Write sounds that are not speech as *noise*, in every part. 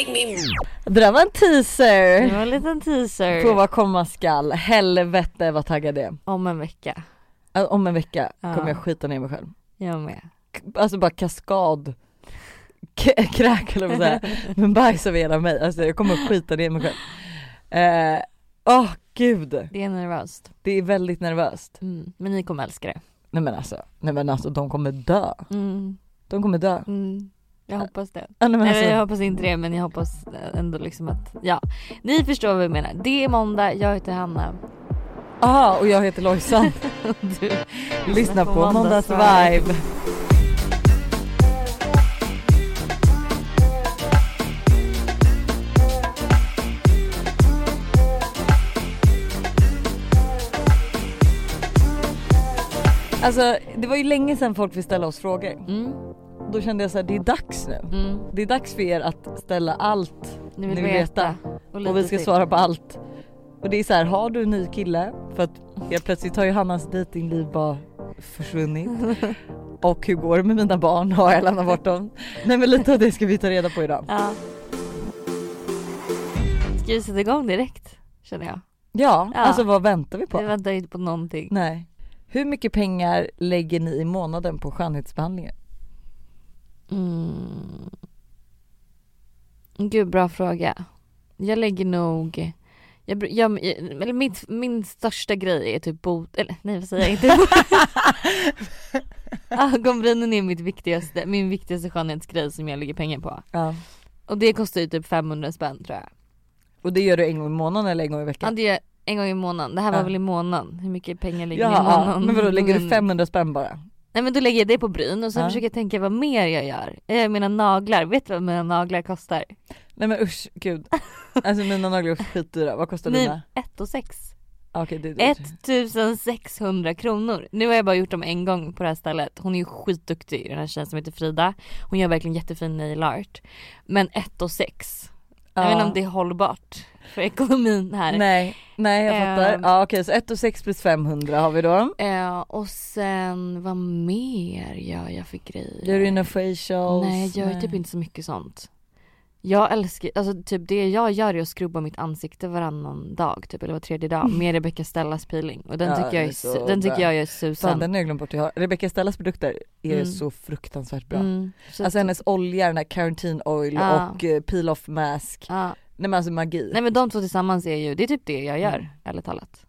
Make me Det där var en teaser Det var en liten teaser. på vad komma skall. Helvete vad taggad jag är. Om en vecka. Äh, Om en vecka Ja. kommer jag skita ner mig själv. Jag med. K- Alltså bara kaskad K- kräk eller vad säga. *laughs* Men bajs av hela mig. Alltså jag kommer skita ner mig själv. Eh, Åh gud. Det är nervöst. Det är väldigt nervöst. Mm. Men ni kommer älska det. Nej men alltså, nej men alltså de kommer dö. Mm. De kommer dö. Mm. Jag hoppas det. Ah, nej, alltså, jag hoppas inte det men jag hoppas ändå liksom att, ja. Ni förstår vad jag menar. Det är måndag, jag heter Hanna. Aha, och jag heter Lojsan. *laughs* Du Lyssna på Måndags Måndagsvibe. vibe. Alltså det var ju länge sedan folk fick ställa oss frågor. Mm. Då kände jag så här, det är dags nu. Mm. Det är dags för er att ställa allt Ni vill Ni vill veta. Och, och vi ska till. svara på allt. Och det är så här, har du en ny kille? För att helt plötsligt har ju Hannas dejtingliv bara försvunnit. *laughs* Och hur går det med mina barn? Har jag lämnat bort dem? Nej men lite av det ska vi ta reda på idag. Ja. Ska vi sätta igång direkt? Känner jag. Ja, Ja. alltså vad väntar vi Vi på? väntar inte på någonting. Nej. Hur mycket pengar lägger ni i månaden på skönhetsbehandlingar? Mm. Gud bra fråga. Jag lägger nog jag, jag, eller mitt, min största grej är typ bot, eller nej vad säger jag inte? *laughs* Ögonbrynen är mitt viktigaste, min viktigaste skönhetsgrej som jag lägger pengar på. Ja. Och det kostar ju typ 500 spänn tror jag. Och det gör du en gång i månaden eller en gång i Ja veckan? det är en gång i månaden, det här var Ja. väl i månaden? Hur mycket pengar lägger ni i Ja, månaden? men vadå lägger du Men- 500 spänn bara? Nej men då lägger jag det på bryn och sen Ja. försöker jag tänka vad mer jag gör. Gör mina naglar, vet du vad mina naglar kostar? Nej men usch gud. *laughs* Alltså mina naglar är skitdyra, vad kostar Nej, dina? 1 och 6. Ah, Okej det dyrt. 1600 kronor. Nu har jag bara gjort dem en gång på det här stället. Hon är ju skitduktig den här tjejen som heter Frida. Hon gör verkligen jättefin nail art. Men 1 och 6. Jag vet inte om det är hållbart för ekonomin här. Nej, nej jag fattar. Ehm. Ja okej så 1 och 6 plus 500 har vi då. Eh, och sen vad mer gör jag för grejer? Gör du dina facials? Nej jag gör typ inte så mycket sånt. Jag älskar, alltså typ det jag gör är att skrubba mitt ansikte varannan dag typ eller var tredje dag *laughs* med Rebecca Stellas peeling och den Ja, tycker jag är, är den tycker jag är Fan susan. den har jag glömt bort jag har. Rebecca Stellas produkter är Mm. så fruktansvärt bra. Mm, så Alltså att- hennes olja, den här Carantine oil Ja. och eh, peel off mask. ja. Nej men alltså magi. Nej men de två tillsammans är ju, det är typ det jag gör Mm. ärligt talat.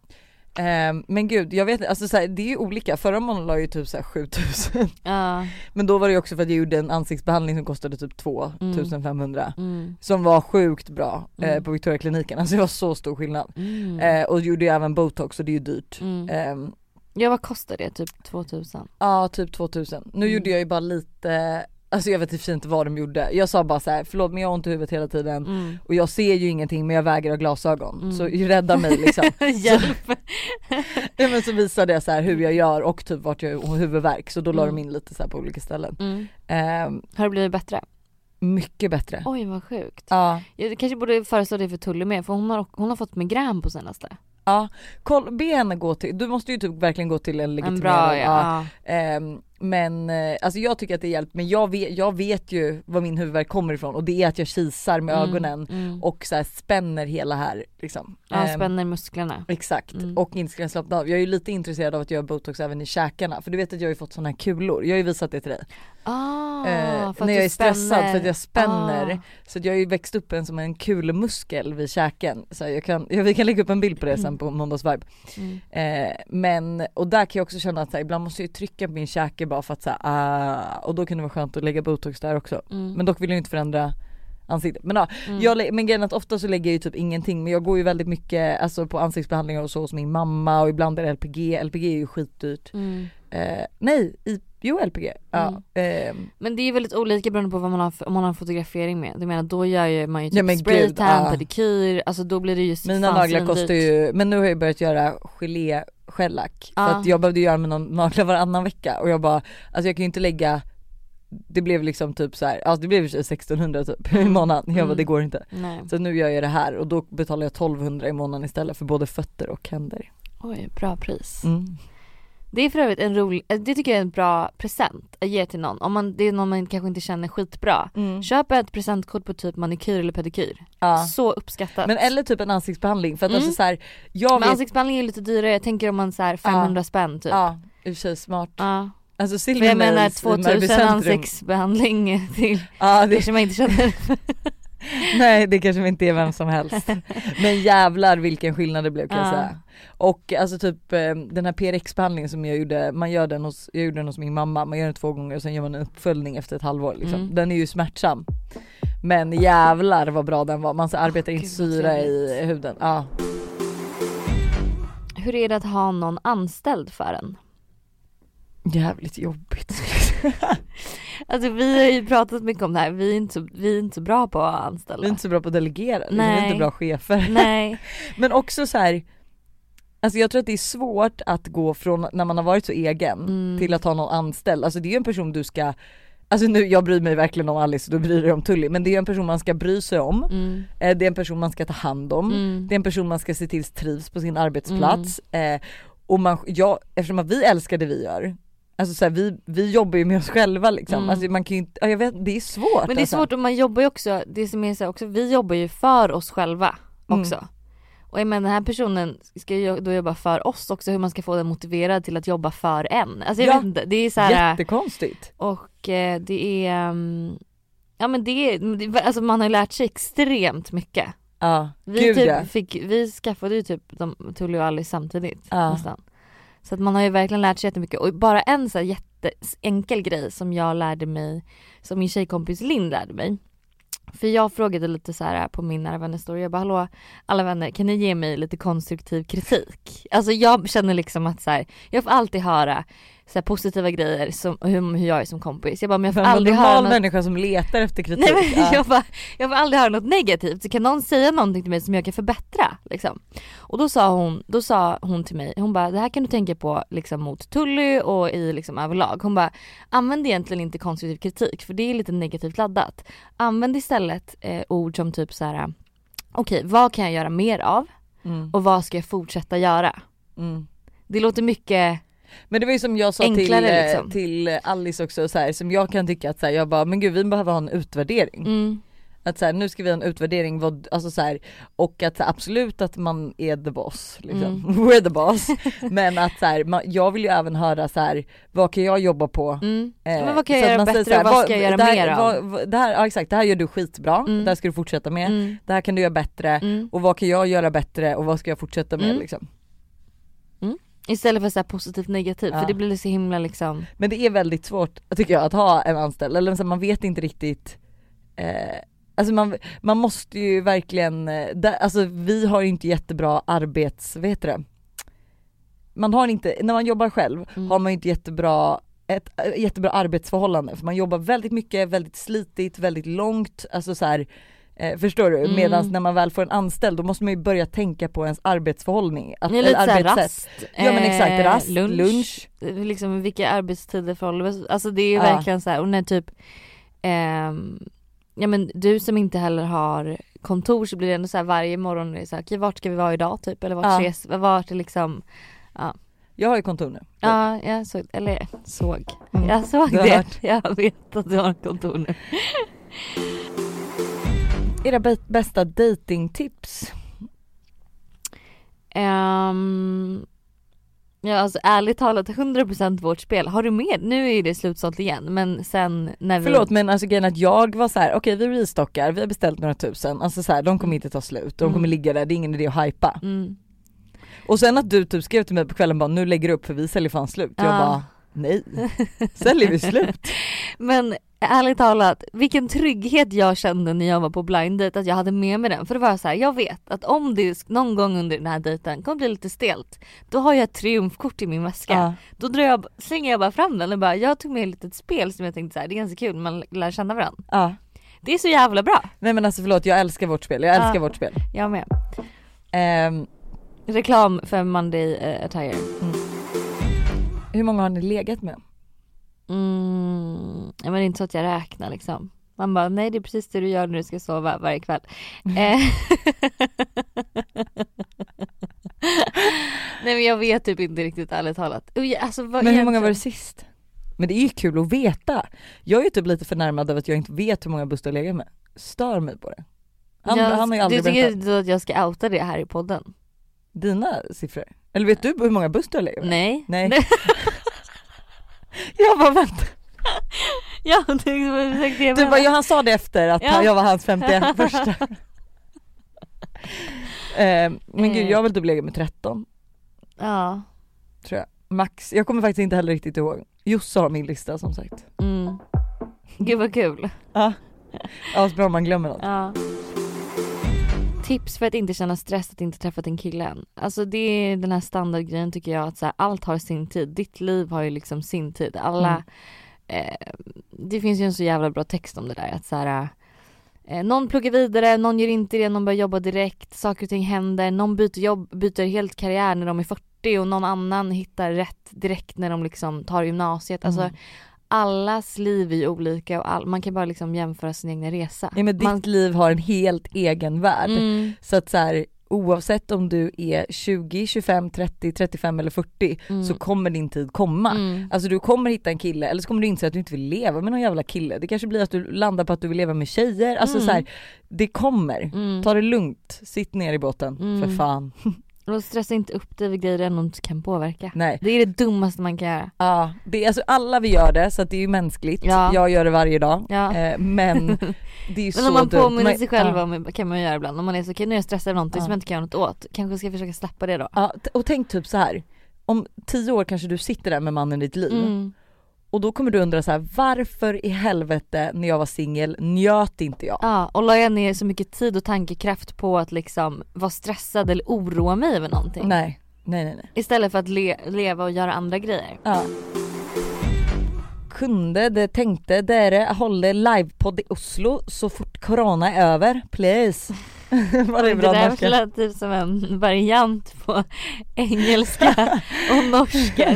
Ehm, men gud jag vet inte, alltså så här, det är ju olika. Förra månaden la jag ju typ så här 7000. *laughs* Ja. Men då var det ju också för att jag gjorde en ansiktsbehandling som kostade typ 2500. Mm. Som var sjukt bra eh, Mm. på Victoria kliniken. Alltså det var så stor skillnad. Mm. Eh, och gjorde ju även botox och det är ju dyrt. Mm. Ehm, Ja vad kostar det? Typ 2000? Ja typ 2000. Nu Mm. gjorde jag ju bara lite, alltså jag vet inte vad de gjorde. Jag sa bara så här: förlåt men jag har ont i huvudet hela tiden Mm. och jag ser ju ingenting men jag vägrar glasögon. Mm. Så rädda mig liksom. *laughs* Hjälp! *laughs* ja, men så visade jag så här hur jag gör och typ vart jag har huvudvärk så då la Mm. de in lite så på olika ställen. Mm. Ehm, Har det blivit bättre? mycket bättre. Oj vad sjukt. Ja, Jag kanske borde föreslå det för Tully med för hon har, hon har fått migrän på senaste. Ja. Koll, be henne gå till, du måste ju typ verkligen gå till en En legitimerad. bra ja. ja. Ehm, men eh, alltså jag tycker att det hjälpt men jag vet, jag vet ju var min huvudvärk kommer ifrån och det är att jag kisar med Mm, ögonen Mm. och så här spänner hela här liksom. Ja, Ehm, spänner musklerna. Exakt Mm. och inte ska slappna av. Jag är ju lite intresserad av att göra botox även i käkarna för du vet att jag har ju fått såna här kulor, jag har ju visat det till dig. Ah, att när jag är stressad för att jag spänner. Ah. Så jag har ju växt upp en som en kulmuskel vid käken. Så jag kan, ja, *laughs* vi kan lägga upp en bild på det sen på måndagsvibe. Mm. Eh, men och där kan jag också känna att här, ibland måste jag trycka på min käke bara för att så här, ah, och då kan det vara skönt att lägga botox där också. Mm. Men dock vill jag inte förändra ansiktet. Men ja, Mm. jag, men grejen att ofta så lägger jag ju typ ingenting men jag går ju väldigt mycket alltså på ansiktsbehandlingar och så hos min mamma och ibland är det LPG, LPG är ju skitdyrt. Mm. Eh, nej, i, jo LPG. Ja, ehm, Men det är väldigt olika beroende på vad man har för, om man har en fotografering med. Du menar då gör ju man ju Ja, typ men spraytan, ja. pedikyr, alltså då blir det ju Mina naglar kostar ju, men nu har jag börjat göra gelé shellack för Ja. att jag behövde göra mina naglar varannan vecka och jag bara, alltså jag kan ju inte lägga det blev liksom typ så här, alltså det blev 1600 typ i Mm. månaden. Jag bara Mm. det går inte. Nej. Så nu gör jag det här och då betalar jag 1200 i månaden istället för både fötter och händer. Oj, bra pris. Mm. Det är för övrigt en rolig, eh, det tycker jag är en bra present att ge till någon. Om man, det är någon man kanske inte känner skitbra. Mm. Köp ett presentkort på typ manikyr eller pedikyr. Ja. Så uppskattat. Men eller typ en ansiktsbehandling för att Mm. alltså så här, jag Men vet, ansiktsbehandling är lite dyrare, jag tänker om man så här 500 spänn typ. Ja. ja i och för sig smart. Alltså För jag menar Nails i Märby 2000 centrum. ansiktsbehandling *laughs* till Ja det, kanske man inte känner. *laughs* nej det kanske inte är vem som helst. *laughs* Men jävlar vilken skillnad det blev kan jag Ja. säga. Och alltså typ eh, den här PRX behandlingen som jag gjorde, man gör den hos, jag gjorde den hos min mamma, man gör den två gånger och sen gör man en uppföljning efter ett halvår liksom. Mm. Den är ju smärtsam. Men jävlar vad bra den var, man så arbetar in Gud, vad syra i huden. Ja. Hur är det att ha någon anställd för en? Jävligt jobbigt. *laughs* Alltså vi har ju pratat mycket om det här, vi är inte så, vi är inte så bra på att anställa. Vi är inte så bra på att delegera, vi är Nej. inte bra chefer. Nej. *laughs* Men också så här. Alltså jag tror att det är svårt att gå från när man har varit så egen Mm. till att ha någon anställd. Alltså det är ju en person du ska Alltså nu, jag bryr mig verkligen om Alice och du bryr dig om Tully men det är en person man ska bry sig om. Mm. Eh, det är en person man ska ta hand om. Mm. Det är en person man ska se till trivs på sin arbetsplats. Eh, och man, ja, eftersom att vi älskar det vi gör, alltså så här, vi, vi jobbar ju med oss själva liksom. Mm. Alltså man kan ju inte, ja, jag vet, det är svårt Men det är alltså. svårt och man jobbar ju också, det som är så här också, vi jobbar ju för oss själva också. Mm. Och jag menar den här personen ska ju då jobba för oss också, hur man ska få den motiverad till att jobba för en. Alltså jag Ja. vet inte, det är så här, Jättekonstigt. och eh, det är, um, ja men det är, alltså man har ju lärt sig extremt mycket. Ja, Vi, gud typ ja. fick, vi skaffade ju typ de, Tully och Alice samtidigt Ja. nästan. Så att man har ju verkligen lärt sig jättemycket och bara en så här jätteenkel grej som jag lärde mig, som min tjejkompis Linn lärde mig. För jag frågade lite så här på min nära vänner story, jag bara hallå alla vänner kan ni ge mig lite konstruktiv kritik? Alltså jag känner liksom att så här, jag får alltid höra så positiva grejer som, hur, hur jag är som kompis. Jag bara men jag får aldrig höra något människa som letar efter kritik. Nej men ja. *laughs* jag, bara, jag får aldrig höra något negativt, så kan någon säga någonting till mig som jag kan förbättra liksom. Och då sa hon, då sa hon till mig, hon bara det här kan du tänka på liksom mot Tully och i liksom överlag. Hon bara använd egentligen inte konstruktiv kritik för det är lite negativt laddat. Använd istället eh, ord som typ så här: okej vad kan jag göra mer av Mm, och vad ska jag fortsätta göra? mm. Det låter mycket, Men det var ju som jag sa till, Enklare, eh, liksom. till Alice också så här, som jag kan tycka att så här, jag bara men gud vi behöver ha en utvärdering. mm, Att så här, nu ska vi ha en utvärdering vad, alltså så här, och att absolut att man är the boss liksom. Mm. *laughs* We're the boss. *laughs* men att så här, man, jag vill ju även höra så här, vad kan jag jobba på? mm. Eh, men vad kan jag göra säger bättre så och vad ska jag göra här, mer av? vad- det här, ja exakt, det här gör du skitbra, Mm. det här ska du fortsätta med. Mm, Det här kan du göra bättre mm. och vad kan jag göra bättre och vad ska jag fortsätta med Mm. liksom. Istället för så positivt negativt Ja. för det blir så himla liksom Men det är väldigt svårt tycker jag att ha en anställd, eller så man vet inte riktigt eh, Alltså man, man måste ju verkligen, eh, där, alltså vi har ju inte jättebra arbets, vad heter det? Man har inte, när man jobbar själv Mm. har man inte jättebra, ett äh, jättebra arbetsförhållande för man jobbar väldigt mycket, väldigt slitigt, väldigt långt, alltså så här, eh, förstår du? Mm. Medan när man väl får en anställd då måste man ju börja tänka på ens arbetsförhållning. Att, lite såhär arbetssätt. rast, Ja men exakt, eh, rast, lunch, lunch. liksom vilka arbetstider förhåller Alltså det är ju Ja. verkligen så här, och när typ ehm, Ja men du som inte heller har kontor så blir det ändå så här varje morgon är det så här, okej vart ska vi vara idag typ? Eller vart Ja. ses, vart är liksom Jag har ju kontor nu. Ja jag såg, eller såg, Mm. jag såg det, hört. jag vet att du har kontor nu *laughs* Era bä- bästa datingtips? Ehm, Ja alltså ärligt talat 100% vårt spel, har du med? Nu är det slutsålt igen men sen när vi Förlåt men alltså grejen att jag var så här: okej vi restockar, vi har beställt några tusen, alltså så här, de kommer inte ta slut, de Mm. kommer ligga där, det är ingen idé att hypa. mm. Och sen att du typ skrev till mig på kvällen bara nu lägger du upp för vi säljer fan slut. Jag Ja. bara nej, säljer vi slut? *laughs* Men ärligt talat, vilken trygghet jag kände när jag var på blind date att jag hade med mig den. För det var så här, jag vet att om det någon gång under den här dejten kommer bli lite stelt, då har jag ett triumfkort i min väska. Ja. Då drar jag, slänger jag bara fram den och bara, jag tog med ett litet spel som jag tänkte så här, det är ganska kul, man lär känna varandra. ja. Det är så jävla bra. Nej men alltså förlåt jag älskar vårt spel, jag älskar Ja. vårt spel. Jag med. Ehm, Reklam för Monday uh, Attire. Hur många har ni legat med? Mm, men det är inte så att jag räknar liksom. Man bara, nej det är precis det du gör när du ska sova varje kväll. Eh, *laughs* Nej men jag vet typ inte riktigt ärligt talat. Alltså, Men hur många var det sist? Men det är ju kul att veta. Jag är ju typ lite förnärmad av att jag inte vet hur många Buster har legat med. Stör mig på det. Han, jag, han har ju aldrig Du berättat. tycker att jag ska outa det här i podden? Dina siffror? Eller vet du hur många Buster har legat med? Nej. Nej. *laughs* Jag bara vänta. *laughs* ja, det var exakt det jag Du bara, ja, han sa det efter att Ja. jag var hans 51 *laughs* första. eh, men gud Eh. jag har väl typ legat med 13 Ja. tror jag. Max, jag kommer faktiskt inte heller riktigt ihåg. Josse har min lista som sagt. Mm. Gud vad kul. Ja. Asbra om man glömmer något. Ja. Tips för att inte känna stress att inte träffat en kille än. Alltså det är den här standardgrejen tycker jag att så här, allt har sin tid. Ditt liv har ju liksom sin tid. Alla, eh, det finns ju en så jävla bra text om det där att så här, eh, någon pluggar vidare, någon gör inte det, någon börjar jobba direkt, saker och ting händer, någon byter jobb, byter helt karriär när de är 40 och någon annan hittar rätt direkt när de liksom tar gymnasiet. Alltså Mm. Allas liv är ju olika och all, man kan bara liksom jämföra sin egna resa. Ja, men ditt Man- liv har en helt egen värld. Mm, Så att så här, oavsett om du är 20, 25, 30, 35 eller 40 mm, så kommer din tid komma. mm. Alltså du kommer hitta en kille eller så kommer du inse att du inte vill leva med någon jävla kille. Det kanske blir att du landar på att du vill leva med tjejer. Alltså Mm. så här, det kommer. Mm. Ta det lugnt, sitt ner i båten Mm. för fan. *laughs* Och stressa inte upp dig över grejer du ändå inte kan påverka. Nej. Det är det dummaste man kan göra. Ja, det är, alltså alla vi gör det så att det är ju mänskligt. Ja. Jag gör det varje dag. Ja. Eh, men *laughs* det är ju så Men om man dumt. påminner Men- sig själv ja. om kan man göra ibland. Om man är så okej nu är jag stressad över någonting Ja. som jag inte kan göra något åt. Kanske ska jag försöka släppa det då. Ja, och tänk typ så här. om tio år kanske du sitter där med mannen i ditt liv Mm. Och då kommer du undra så här: varför i helvete när jag var singel njöt inte jag? Ja, och la jag ner så mycket tid och tankekraft på att liksom vara stressad eller oroa mig över någonting. Nej, nej nej nej. Istället för att le- leva och göra andra grejer. Ja. Kunde, det tänkte, dere håller livepodd i Oslo så fort corona är över, please. *laughs* Var det det bra där norska? lät typ som en variant på *laughs* engelska och *laughs* norska.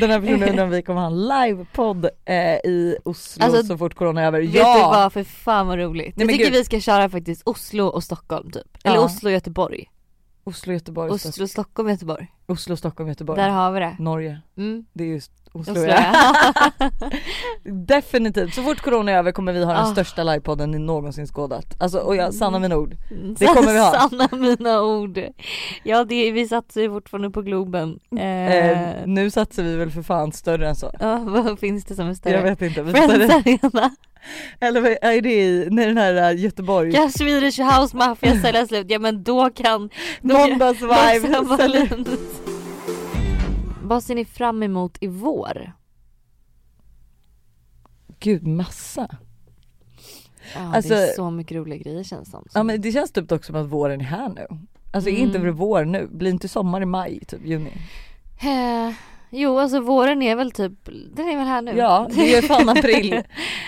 Den här personen undrar om vi kommer ha en livepodd eh, i Oslo Alltså, så fort corona är över. Vet du Ja! vad, för fan vad roligt. Nej, jag tycker gud. vi ska köra faktiskt Oslo och Stockholm typ. Eller Ja. Oslo och Göteborg. Oslo, Göteborg, Oslo, Stockholm, Göteborg. Oslo, Stockholm, Göteborg. Där har vi det. Norge. Mm. Det är just Oslo, Oslo ja. *laughs* Definitivt, så fort corona är över kommer vi ha den Ah. största livepodden ni någonsin skådat. Alltså och jag, sanna mina ord. Det *laughs* kommer vi ha. Sanna mina ord. Ja det, vi satsar ju fortfarande på Globen. Eh, Eh, nu satsar vi väl för fan större än så. ja, vad finns det som är större? Jag vet inte. Vi Friends. Arena. *laughs* Eller är det i, nej den här uh, Göteborg? Kan Swedish House Mafia sälja slut? Ja men då kan Måndagsvibe. säljer- Malin- Vad ser ni fram emot i vår? Gud massa. Ja Alltså- det är så mycket roliga grejer känns det som. Ja men det känns typ också som att våren är här nu. Alltså är inte Mm. det vår nu? Blir inte sommar i maj, typ juni? Eh, jo alltså våren är väl typ, den är väl här nu? Ja, det är fan *laughs* april.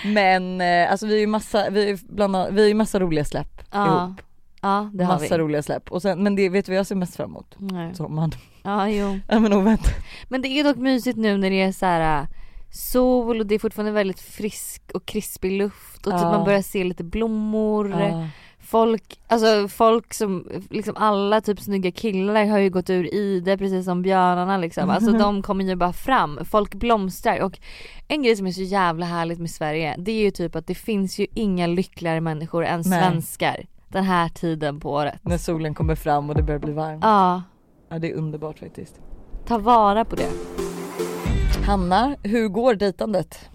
Men eh, alltså vi är ju massa, vi är bland annat, vi är massa roliga släpp ja. ihop. Ja det har Massa vi. roliga släpp. Och sen, men det vet du vad jag ser mest fram emot? Nej. Sommaren. Ja jo. *laughs* Ja men oväntat. Men det är dock mysigt nu när det är så här äh, sol och det är fortfarande väldigt frisk och krispig luft och typ Ja. man börjar se lite blommor. Ja. Folk, alltså folk som, liksom alla typ snygga killar har ju gått ur ide precis som björnarna liksom. Alltså *laughs* de kommer ju bara fram. Folk blomstrar och en grej som är så jävla härligt med Sverige det är ju typ att det finns ju inga lyckligare människor än Nej. svenskar den här tiden på året. När solen kommer fram och det börjar bli varmt. Ja, Ja det är underbart faktiskt. ta vara på det. Hanna, hur går dejtandet?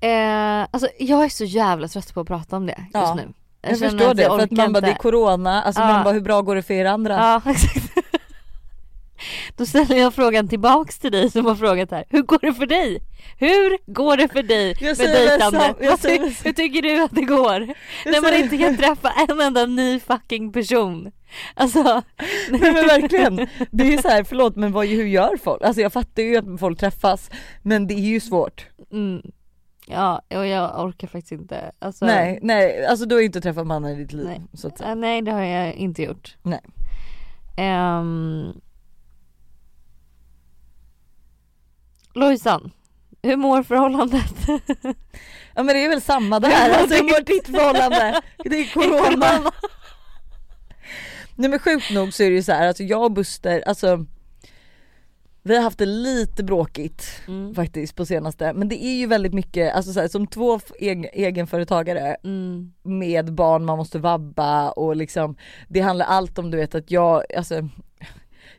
Eh, alltså jag är så jävla trött på att prata om det just Ja. nu. Jag, känner förstår det jag för att man bara det är corona, alltså Ja. man bara hur bra går det för er andra? Ja *laughs* exakt. Då ställer jag frågan tillbaks till dig som har frågat här. Hur går det för dig? Hur går det för dig Jag med dejtandet? Hur tycker du att det går? När man inte kan träffa en enda ny fucking person. Alltså. Nej men verkligen. Det är så här, förlåt men vad, hur gör folk? Alltså jag fattar ju att folk träffas men det är ju svårt. Mm. Ja och jag orkar faktiskt inte. Alltså, Nej, nej, alltså du har ju inte träffat mannen i ditt liv Nej. så att säga. Nej det har jag inte gjort. Nej. Ehm. Lojsan, hur mår förhållandet? *laughs* Ja men det är väl samma där, alltså hur mår ditt- förhållande? Det är *laughs* corona. Nej men sjukt nog så är det ju så här, alltså jag och Buster, alltså Vi har haft det lite bråkigt Mm. faktiskt på senaste men det är ju väldigt mycket, alltså så här, som två egen, egenföretagare Mm. med barn man måste vabba och liksom det handlar allt om du vet att jag, alltså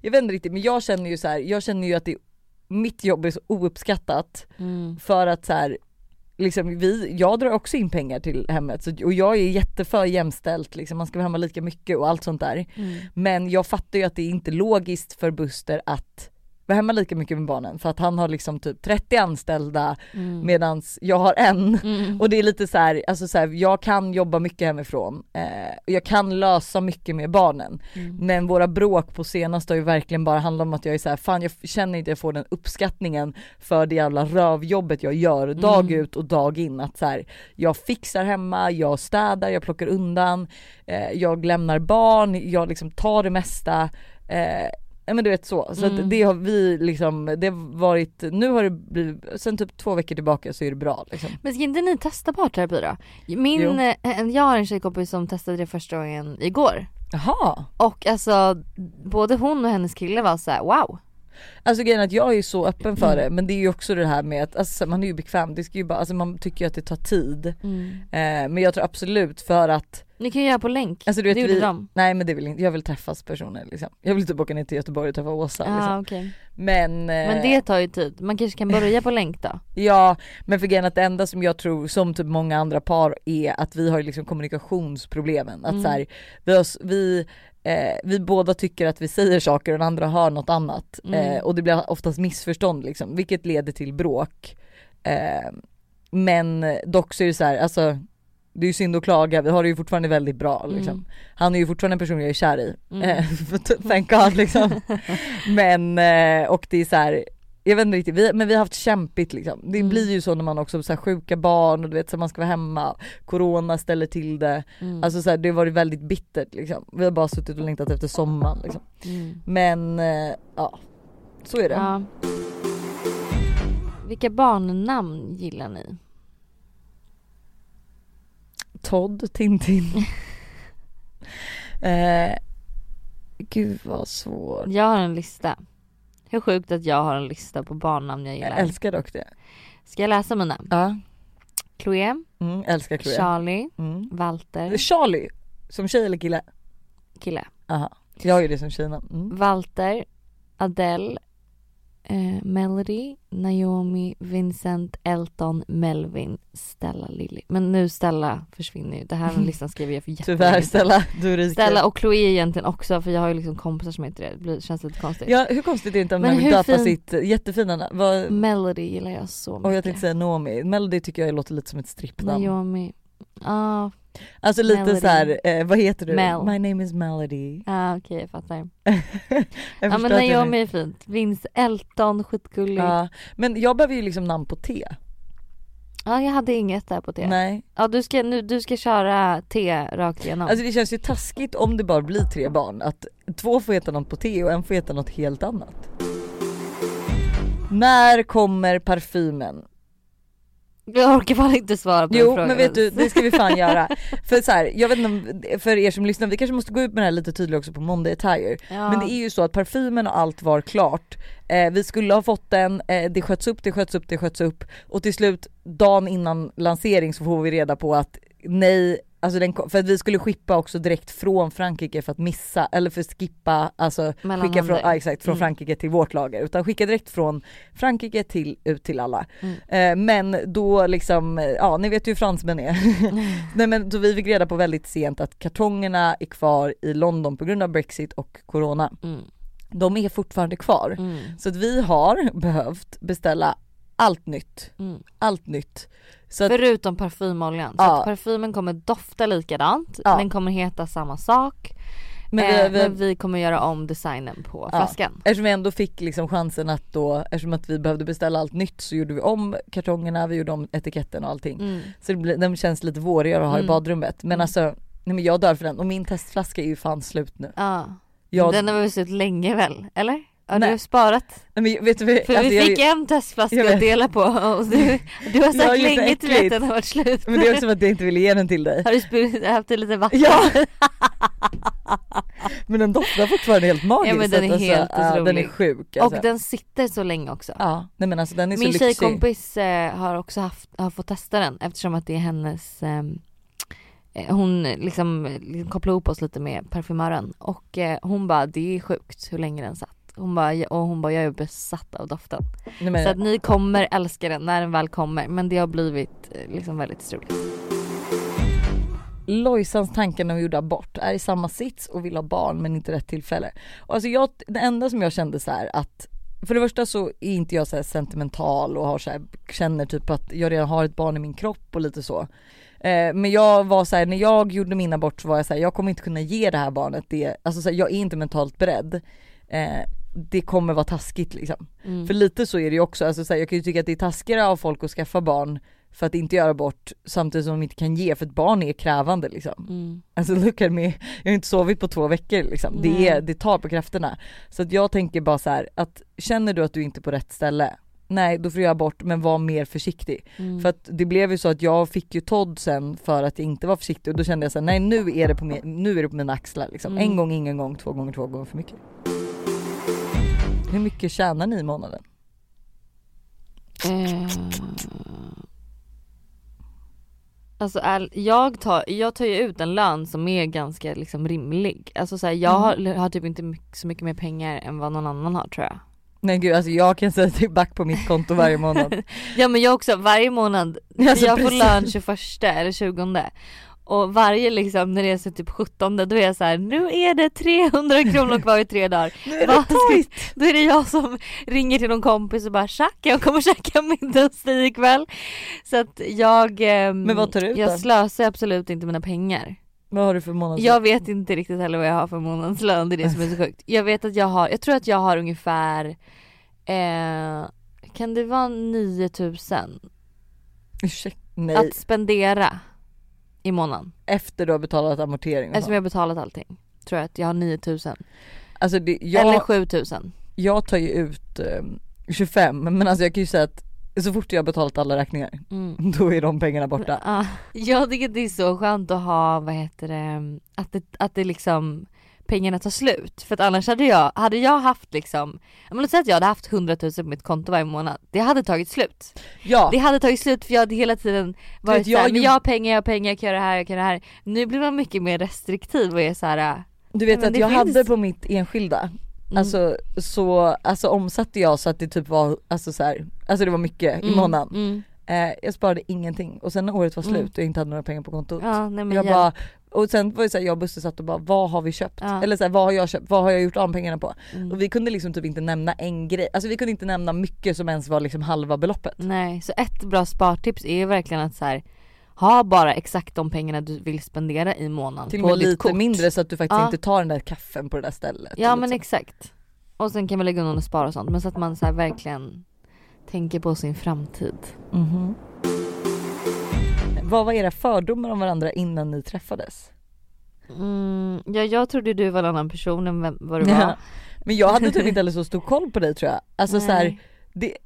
jag vet inte riktigt men jag känner ju så här, jag känner ju att det, mitt jobb är så ouppskattat Mm. för att så här, liksom vi, jag drar också in pengar till hemmet så, och jag är jätteför jämställt liksom, man ska vara hemma lika mycket och allt sånt där. Mm. Men jag fattar ju att det är inte logiskt för Buster att vara hemma lika mycket med barnen för att han har liksom typ 30 anställda Mm. medans jag har en. Mm. Och det är lite så här, alltså så här, jag kan jobba mycket hemifrån, eh, och jag kan lösa mycket med barnen. Mm. Men våra bråk på senaste har ju verkligen bara handlat om att jag är så här, fan jag känner inte jag får den uppskattningen för det jävla rövjobbet jag gör dag Mm. ut och dag in. Att så här, jag fixar hemma, jag städar, jag plockar undan, eh, jag lämnar barn, jag liksom tar det mesta. Eh, Ja men du vet så, så Mm. det har vi liksom, det har varit, nu har det blivit, sen typ två veckor tillbaka så är det bra liksom. Men ska inte ni testa parterapi då? Min, eh, jag har en tjejkompis som testade det första gången igår. Jaha! Och alltså både hon och hennes kille var så här: wow. Alltså grejen är att jag är så öppen för Mm. det men det är ju också det här med att alltså, man är ju bekväm, det ska ju bara, alltså man tycker ju att det tar tid. Eh, men jag tror absolut för att, Ni kan ju göra på länk. alltså du vet det gjorde vi, de. nej men det vill inte, jag vill träffas personer liksom. Jag vill typ åka ner till Göteborg och träffa Åsa Ja liksom. okej. Men, eh, Men det tar ju tid. Man kanske kan börja på länk då. ja men för grejen att det enda som jag tror, som typ många andra par är att vi har liksom kommunikationsproblemen. Att Mm. så här, vi, har, vi, eh, vi båda tycker att vi säger saker och den andra hör något annat. Mm. Eh, och det blir oftast missförstånd liksom, vilket leder till bråk. Eh, men dock så är det så här, alltså det är ju synd att klaga, vi har det ju fortfarande väldigt bra liksom. Mm. Han är ju fortfarande en person jag är kär i. Mm. Eh, *laughs* Thank God liksom. *laughs* men, eh, och det är så här. Jag vet inte riktigt, vi, men vi har haft kämpigt liksom. Det Mm. blir ju så när man också så här sjuka barn och du vet så man ska vara hemma, corona ställer till det. Mm. Alltså så här, det har varit väldigt bittert liksom. Vi har bara suttit och längtat efter sommaren liksom. Mm. Men eh, ja, så är det. Ja. Vilka barnnamn gillar ni? Todd, Tintin. *laughs* eh, gud vad svårt. Jag har en lista. Hur sjukt att jag har en lista på barnnamn jag Jag gillar. älskar dock det. Ska jag läsa mina? Ja, Chloé, mm, älskar Chloé. Charlie, Mm. Walter, Charlie, som tjej eller kille? kille. Aha. Jag har ju det som tjejnamn. Mm. Walter, Adele, eh, Melody, Naomi, Vincent, Elton, Melvin, Stella, Lily. Men nu Stella försvinner ju. Det här *laughs* listan skrev jag för jättelänge Tyvärr. Stella, du är rike. Stella och Chloé egentligen också för jag har ju liksom kompisar som heter det. Det blir- känns lite konstigt. Ja hur konstigt är det inte om man vill döpa fin- sitt jättefina namn? Vad- Melody gillar jag så mycket. Och jag tänkte säga Noomi, Melody tycker jag låter lite som ett strippnamn. Naomi. Ja, Alltså lite Melody. så här, eh, vad heter du? Mel. My name is Melody. ah, okej jag fattar. *laughs* jag ja men du- Naomi är fint. Vince, Elton, skitgullig. Ja. Ja, men jag behöver ju liksom namn på T. jag hade inget där på det. Nej. Ja du ska, nu, du ska köra T rakt igenom. Alltså det känns ju taskigt om det bara blir tre barn, att två får heta något på T och en får heta något helt annat. När kommer parfymen? Jag orkar fan inte svara på Jo frågan men vet du, det ska vi fan göra. För så här, jag vet inte om, för er som lyssnar, vi kanske måste gå ut med det här lite tydligare också på Monday Attire. ja. Men det är ju så att parfymen och allt var klart. Eh, vi skulle ha fått den, eh, det sköts upp, det sköts upp, det sköts upp och till slut dagen innan lansering så får vi reda på att nej, alltså den, för att vi skulle skippa också direkt från Frankrike för att missa, eller för att skippa, alltså skicka från, ja, exakt, från Mm. Frankrike till vårt lager utan skicka direkt från Frankrike till, ut till alla. Mm. Eh, men då liksom, ja ni vet ju hur fransmän är. *laughs* Nej men så vi fick reda på väldigt sent att kartongerna är kvar i London på grund av Brexit och Corona. Mm. De är fortfarande kvar. Mm. Så att vi har behövt beställa allt nytt. Mm. Allt nytt. Så Förutom parfymoljan. Så Ja. att parfymen kommer dofta likadant, Ja. den kommer heta samma sak. men eh, vi, vi, men vi kommer göra om designen på Ja. flaskan. eftersom vi ändå fick liksom chansen att då, eftersom att vi behövde beställa allt nytt så gjorde vi om kartongerna, vi gjorde om etiketten och allting. Mm. Så det blir, den känns lite vårigare att ha i Mm. badrummet. Men Mm. alltså, nej men jag dör för den och min testflaska är ju fan slut nu. Ja. Jag, Den har väl suttit länge väl? Eller? Ja, du har sparat. men vet du, För alltså, vi jag- fick en jag testflaska vet. att dela på *laughs* och du, du har sagt länge till att den har varit slut. Men det är också för att jag inte ville ge den till dig. Har du spillt, haft lite vatten? Ja! *laughs* Men den doftar fortfarande helt magisk. Ja, men den är så att, helt alltså, ja, Den är otrolig. sjuk alltså. Och den sitter så länge också. Ja, nej men alltså den är Min så lyxig. tjejkompis eh, har också haft, har fått testa den eftersom att det är hennes ehm, eh, hon liksom, liksom kopplade ihop oss lite med parfymören och eh, hon bara det är sjukt hur länge den satt. Hon bara, och hon bara jag är besatt av doften. Nej, Så att ni kommer älska den när den väl kommer men det har blivit eh, liksom väldigt struligt. Lojsans tankar när hon gjorde abort är i samma sits och vill ha barn men inte rätt tillfälle. Och alltså jag, det enda som jag kände så här att för det första så är inte jag så här sentimental och har så här, känner typ att jag redan har ett barn i min kropp och lite så. Eh, men jag var så här, när jag gjorde min abort så var jag så här, jag kommer inte kunna ge det här barnet det, alltså så här, jag är inte mentalt beredd. Eh, det kommer vara taskigt liksom. Mm. För lite så är det ju också, alltså så här, jag kan ju tycka att det är taskigare av folk att skaffa barn för att inte göra abort samtidigt som de inte kan ge för ett barn är krävande liksom. Mm. Alltså look at me, jag har inte sovit på två veckor liksom. Det, är, det tar på krafterna. Så att jag tänker bara så här, att känner du att du inte är på rätt ställe, nej då får du göra abort men var mer försiktig. Mm. För att det blev ju så att jag fick ju Todd sen för att jag inte var försiktig och då kände jag så här, nej nu är det på, min, nu är det på mina axlar liksom. Mm. En gång, ingen gång, två gånger, två gånger för mycket. Hur mycket tjänar ni i månaden? Eh, Alltså är, jag, tar, jag tar ju ut en lön som är ganska liksom rimlig. Alltså så här, jag har, har typ inte mycket, så mycket mer pengar än vad någon annan har tror jag. Nej gud alltså jag kan säga till back på mitt konto varje månad. *laughs* Ja men jag också, varje månad, Alltså, jag får precis. lön 21 eller 20 och varje liksom när det är så typ 17 då är jag så här: nu är det 300 kronor kvar i tre dagar. Nu är det tajt! Då är det jag som ringer till någon kompis och bara tjack jag kommer käka middag hos dig ikväll. Så att jag, ehm, Men vad tar du ut jag då? slösar absolut inte mina pengar. Vad har du för månadslön? Jag vet inte riktigt heller vad jag har för månadslön, det är det som är så sjukt. Jag vet att jag har, jag tror att jag har ungefär, eh, kan det vara 9000 Ursäkta, nej. att spendera i månaden? Efter du har betalat amortering Eftersom jag har betalat allting. Tror jag att jag har 9000 Alltså det, jag, eller 7000. jag tar ju ut eh, 25 men alltså jag kan ju säga att så fort jag har betalat alla räkningar Mm. *laughs* då är de pengarna borta. Ja, jag tycker det är så skönt att ha, vad heter det, att det, att det liksom pengarna tar slut. För att annars hade jag, hade jag haft liksom, men låt säga att jag hade haft 100 000 på mitt konto varje månad. Det hade tagit slut. Ja, Det hade tagit slut för jag hade hela tiden varit såhär, men jag har pengar, jag har pengar, jag kan göra det här, jag kan göra det här. Nu blir man mycket mer restriktiv och är såhär, du vet att jag finns- hade på mitt enskilda mm, Alltså så alltså omsatte jag så att det typ var alltså så här, alltså det var mycket i mm, månaden. Mm. Eh, jag sparade ingenting och sen när året var slut Mm. och jag inte hade några pengar på kontot. Ja, nej jag hjälp. bara, och sen var det så här, jag och Buster satt och bara vad har vi köpt? Ja. Eller så här, vad har jag köpt? Vad har jag gjort av pengarna på? Mm. Och vi kunde liksom typ inte nämna en grej, alltså vi kunde inte nämna mycket som ens var liksom halva beloppet. Nej, så ett bra spartips är ju verkligen att så här, ha bara exakt de pengarna du vill spendera i månaden Till och på med ditt lite kort. mindre så att du faktiskt Ja. inte tar den där kaffen på det där stället. Ja men liksom. exakt. Och sen kan man lägga undan och spara och sånt men så att man så verkligen tänker på sin framtid. Mhm. Vad var era fördomar om varandra innan ni träffades? Mm, ja jag trodde du var en annan person än vem, vad du Ja. var. Men jag hade typ *laughs* inte heller så stor koll på dig tror jag. Alltså så här, Nej. det,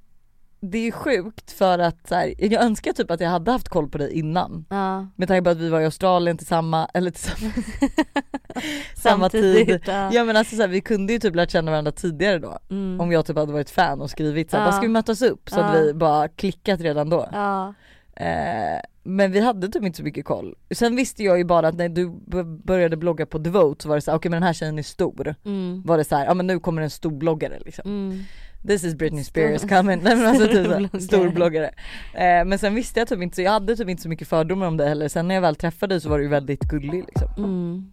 det är sjukt för att så här, jag önskar typ att jag hade haft koll på dig innan. Ja. Med tanke på att vi var i Australien tillsammans, eller tillsammans, *laughs* samma tid. Ja. Ja men alltså så här, vi kunde ju typ lärt känna varandra tidigare då. Mm. Om jag typ hade varit fan och skrivit så här, Ja. bara ska vi mötas upp? Så Ja. vi bara klickat redan då. ja. Eh, men vi hade typ inte så mycket koll. Sen visste jag ju bara att när du började blogga på Devote så var det så här, okej men den här tjejen är stor. Mm. Var det så här, ja men nu kommer en stor bloggare liksom. Mm. This is Britney Stor- Spears coming. Nej men alltså typ stor bloggare. Eh, men sen visste jag typ inte, så jag hade typ inte så mycket fördomar om det heller. Sen när jag väl träffade dig så var du ju väldigt gullig liksom. Mm.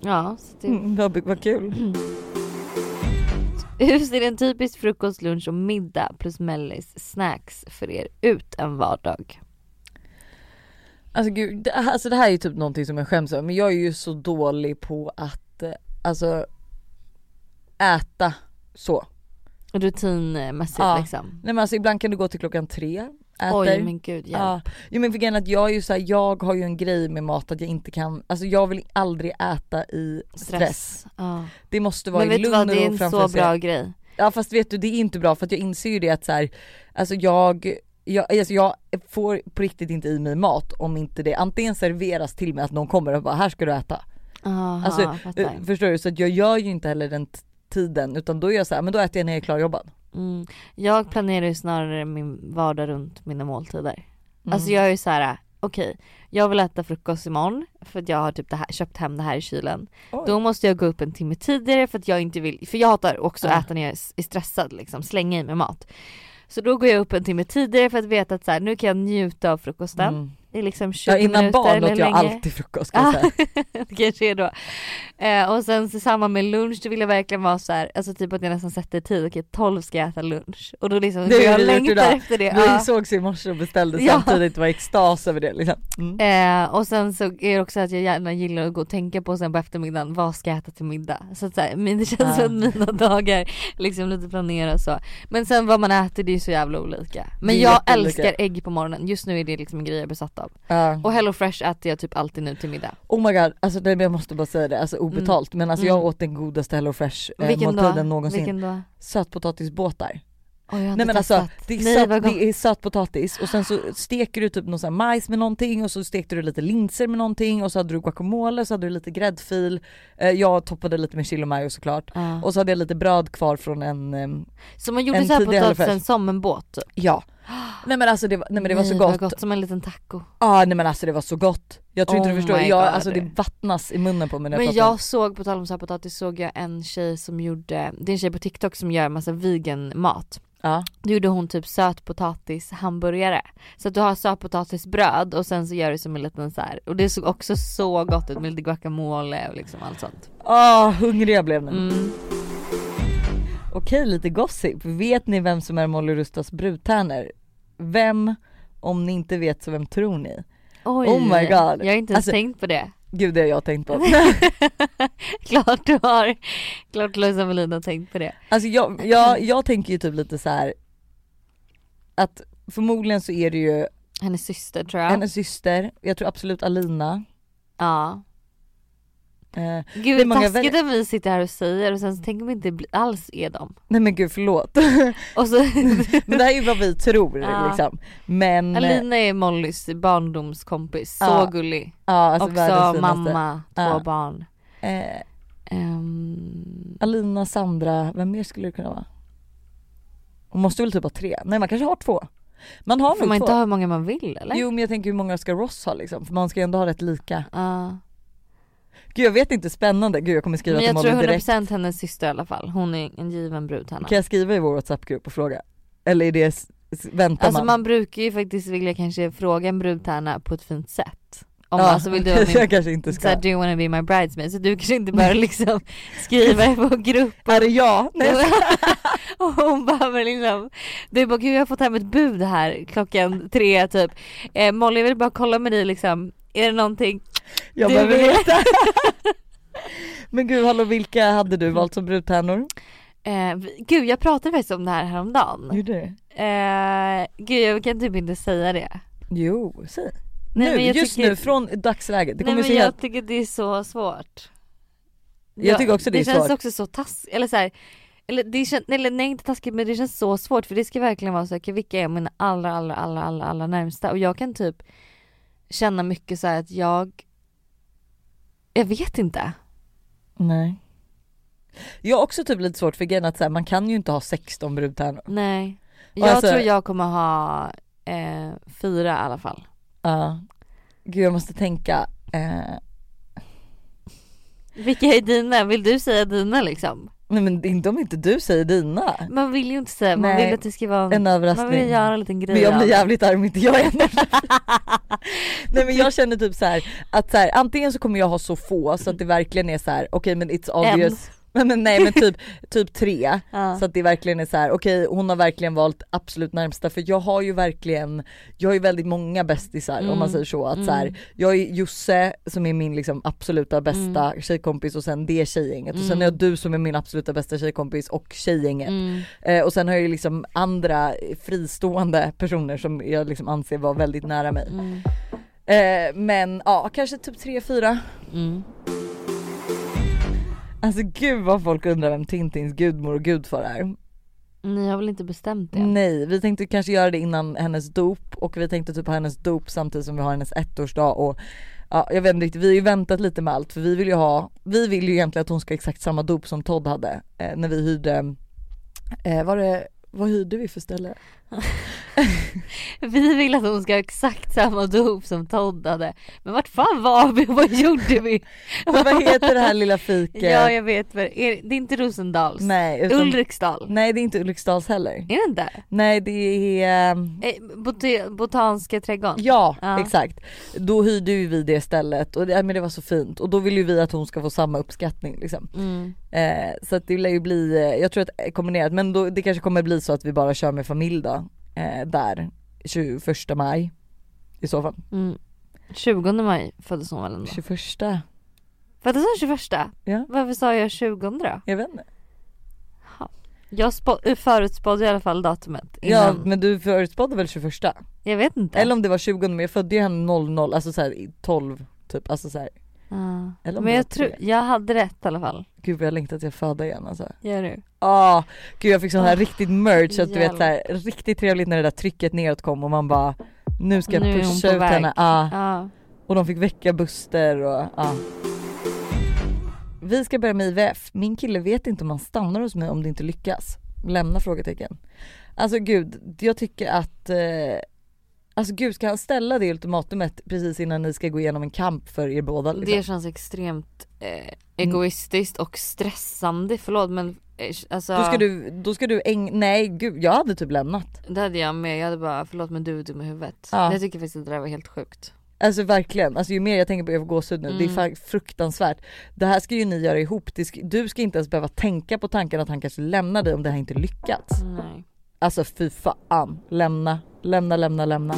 Ja, så det... Mm, vad, vad kul. *clears throat* Hur ser en typisk frukost, lunch och middag plus mellis snacks för er ut en vardag? Alltså gud, det, alltså det här är ju typ någonting som jag skäms över men jag är ju så dålig på att eh, alltså äta så. Rutinmässigt Ja. liksom. Nej men alltså ibland kan du gå till klockan tre, äter. Oj men gud hjälp. Ja, jo men för att jag är ju så här, jag har ju en grej med mat att jag inte kan, alltså jag vill aldrig äta i stress. Ja. Det måste vara Men i vet du lugn vad, det är och en ro framför så sig. bra grej. Ja fast vet du det är inte bra för att jag inser ju det att så här, alltså jag jag, alltså jag får på riktigt inte i mig mat om inte det antingen serveras till mig att någon kommer och bara här ska du äta. Aha, Alltså. Eh, Förstår du? Så jag gör ju inte heller den tiden utan då är jag så här, men då äter jag när jag är klarjobbad. Mm. Jag planerar ju snarare min vardag runt mina måltider. Mm. Alltså jag är ju så här: okej jag vill äta frukost imorgon för att jag har typ här, köpt hem det här i kylen. Oj. Då måste jag gå upp en timme tidigare för att jag inte vill, för jag hatar också att äta när jag är stressad liksom, slänga i mig mat. Så då går jag upp en timme tidigare för att veta att så här, nu kan jag njuta av frukosten Mm i liksom 20 Ja, innan minuter barn åt jag länge. alltid frukost ska jag Ja. säga. *laughs* det kanske är då. Eh, och sen så samma med lunch, då vill jag verkligen vara så här, alltså typ att jag nästan sätter tid, okej 12 ska jag äta lunch. Och då liksom, Det jag längtar efter det. Vi Ja. sågs i morse och beställde Ja. samtidigt, det var extas över det liksom. Mm. Eh, och sen så är det också att jag gärna gillar att gå och tänka på sen på eftermiddagen, vad ska jag äta till middag? Så att så här, men det känns Ja. som att mina dagar liksom lite planeras så. Men sen vad man äter det är så jävla olika. Men Det jag älskar ägg på morgonen, just nu är det liksom en grej jag är besatt av. Ja. Och Hello Fresh äter jag typ alltid nu till middag. Oh my god, alltså det, jag måste bara säga det, alltså obetalt men alltså jag Mm. åt den godaste Hello Fresh eh, Vilken då? måltiden någonsin. Vilken då? Sötpotatisbåtar. Jag har Nej men alltså testat. det är, Nej, söt, det är sötpotatis och sen så steker du typ någon sån majs med någonting och så stekte du lite linser med någonting och så hade du guacamole så hade du lite gräddfil. Eh, jag toppade lite med chili mayo såklart. Ja. Och så hade jag lite bröd kvar från en, ehm, Så man gjorde en så här tidig Hello potatisen Fresh. som en båt? ja. Nej men alltså det var, nej men det var så gott. gott. Som en liten taco. Ja nej men alltså det var så gott. Jag tror inte Oh du förstår, my jag, alltså det vattnas i munnen på mig när jag Men pratar. jag såg, på tal om så här potatis, såg jag en tjej som gjorde, det är en tjej på TikTok som gör massa vegan mat. Ja. Då gjorde hon typ sötpotatis hamburgare. Så att du har sötpotatisbröd och sen så gör du som en liten så här. och det såg också så gott ut med lite guacamole och liksom allt sånt. Åh hungrig jag blev nu. Mm. Okej lite gossip, vet ni vem som är Molly Rustas brudtärnor? Vem, om ni inte vet så vem tror ni? Oj, Oh my God. jag har inte ens Alltså- tänkt på det. Gud det har jag tänkt på. *laughs* klart du har, klart Lojsan Wallin har tänkt på det. Alltså jag, jag, jag tänker ju typ lite så här att förmodligen så är det ju Hennes syster tror jag. hennes syster, jag tror absolut Alina. Ja. Eh, Gud många taskigt att vi sitter här och säger och sen så tänker vi inte alls är dem. nej men gud förlåt. *laughs* Och så *laughs* men det här är ju vad vi tror Ja. liksom. Men, Alina är Mollys barndomskompis, så Ja, gullig. ja, alltså Också mamma, två Ja. barn. Eh, Ehm, Alina, Sandra, vem mer skulle det kunna vara? Hon måste väl typ ha tre? Nej man kanske har två. Man har får man två. inte ha hur många man vill eller? Jo men jag tänker hur många ska Ross ha liksom? För man ska ju ändå ha rätt lika. Ja. Gud jag vet inte, spännande. Gud jag kommer skriva Men till jag tror Molly direkt. 100% hennes syster i alla fall. Hon är en given brudtärna. Kan jag skriva i vår WhatsApp-grupp och fråga? Eller är det, väntar Alltså man? man brukar ju faktiskt vilja kanske fråga en brudtärna på ett fint sätt. Om ja, alltså vill du *laughs* jag min kanske inte ska. här, do you wanna be my bridesmaid? Så du kanske inte bara liksom *laughs* skriva i vår grupp Är det jag? Nej, jag *laughs* och hon bara men liksom Du bara gud jag har fått hem ett bud här klockan tre typ eh, Molly jag vill bara kolla med dig liksom Är det någonting? Jag Du behöver vill- veta. *laughs* Men gud hallå vilka hade du valt som brudtärnor? Eh, gud jag pratade faktiskt om det här häromdagen Gjorde du? eh, Gud jag kan typ inte säga det Jo, säg. Nej, nu, men jag just tycker- nu, från dagsläget. Det Nej kommer men se jag helt... tycker det är så svårt Jag tycker också det är Det känns svårt. också så taskigt, eller så här, eller, det känns, eller nej inte taskigt men det känns så svårt för det ska verkligen vara så här, vilka är mina allra allra allra allra allra närmsta och jag kan typ känna mycket så här att jag jag vet inte. Nej. Jag har också typ lite svårt för grejen att så här, man kan ju inte ha 16 brudtärnor. Nej. Jag alltså- tror jag kommer ha eh, fyra i alla fall. Ja. Gud jag måste tänka. Eh, Vilka är dina? Vill du säga dina liksom? Nej men inte om inte du säger dina. Man vill ju inte säga, man Nej, vill att det ska vara En man överraskning. vill göra en liten grej Men jag blir jävligt arg om inte jag är en *laughs* Nej men jag känner typ så här att så här, antingen så kommer jag ha så få så att det verkligen är så här: okej men it's obvious men, *laughs* men nej men typ, typ tre *laughs* Ja. så att det verkligen är så här: okej hon har verkligen valt absolut närmsta för jag har ju verkligen, jag har ju väldigt många bästisar om man Mm. säger så att så Mm. här, jag är Josse som är min liksom absoluta bästa tjejkompis och sen det tjejgänget och sen Mm. har jag du som är min absoluta bästa tjejkompis och tjejgänget Mm. Eh, och sen har jag ju liksom andra fristående personer som jag liksom anser vara väldigt nära mig. Mm. Eh, men ja, kanske typ tre fyra. Alltså gud vad folk undrar vem Tintins gudmor och gudfar är. Ni har väl inte bestämt det? Nej, vi tänkte kanske göra det innan hennes dop och vi tänkte typ ha hennes dop samtidigt som vi har hennes ettårsdag och Ja jag vet inte riktigt, vi har ju väntat lite med allt för vi vill ju ha, vi vill ju egentligen att hon ska ha exakt samma dop som Todd hade eh, när vi hyrde, eh, var det, vad hyrde vi för ställe? Vi vill att hon ska ha exakt samma dop som Todd hade. Men vart fan var vi och vad gjorde vi? Vad heter det här lilla fiket? Ja jag vet vad det är. Det är inte Rosendals. Nej, utan, Ulriksdal. nej det är inte Ulriksdals heller. Är det inte? Nej det är, eh, Eh, Bot- Botaniska trädgården. ja, Ja. exakt. Då hyrde ju vi det stället och det, men det var så fint och då vill ju vi att hon ska få samma uppskattning liksom. Mm. Eh, så att det lär ju bli, eh, jag tror att kombinerat men då, det kanske kommer bli så att vi bara kör med familj då. Eh, där 21 maj i så fall. Mm. 20 maj föddes hon väl ändå? 21? Föddes hon 21? Ja. Varför sa jag 20 då? Jag vet inte. Jag spå- förutspådde i alla fall datumet innan. Ja men du förutspådde väl 21? Jag vet inte. Eller om det var 20 men jag födde ju henne 00, alltså såhär 12 typ, alltså såhär. Ja. Eller Men jag tror, jag hade rätt i alla fall. Gud vad jag längtar till att föda igen alltså. Gör du? Ah, gud jag fick sån här Ah, riktigt merch att du vet såhär riktigt trevligt när det där trycket neråt kom och man bara nu ska jag Nu pusha ut väg. henne. Ah. Ja. Och de fick väcka Buster och ja. Vi ska börja med IVF. Min kille vet inte om han stannar hos mig om det inte lyckas. Lämna frågetecken. Alltså gud, jag tycker att eh, Alltså gud ska han ställa det ultimatumet precis innan ni ska gå igenom en kamp för er båda liksom? Det känns extremt eh, egoistiskt och stressande, förlåt men eh, alltså Då ska du, då ska du äng- nej gud jag hade typ lämnat. Det hade jag med, jag hade bara förlåt men du är dum i huvudet. Ja. Jag tycker faktiskt att det där var helt sjukt. Alltså verkligen, alltså ju mer jag tänker på, får gåshud nu, det är Mm. fruktansvärt. Det här ska ju ni göra ihop, ska, du ska inte ens behöva tänka på tanken att han kanske lämnar dig om det här inte lyckats. Nej. Alltså fy fan, lämna, lämna, lämna, lämna.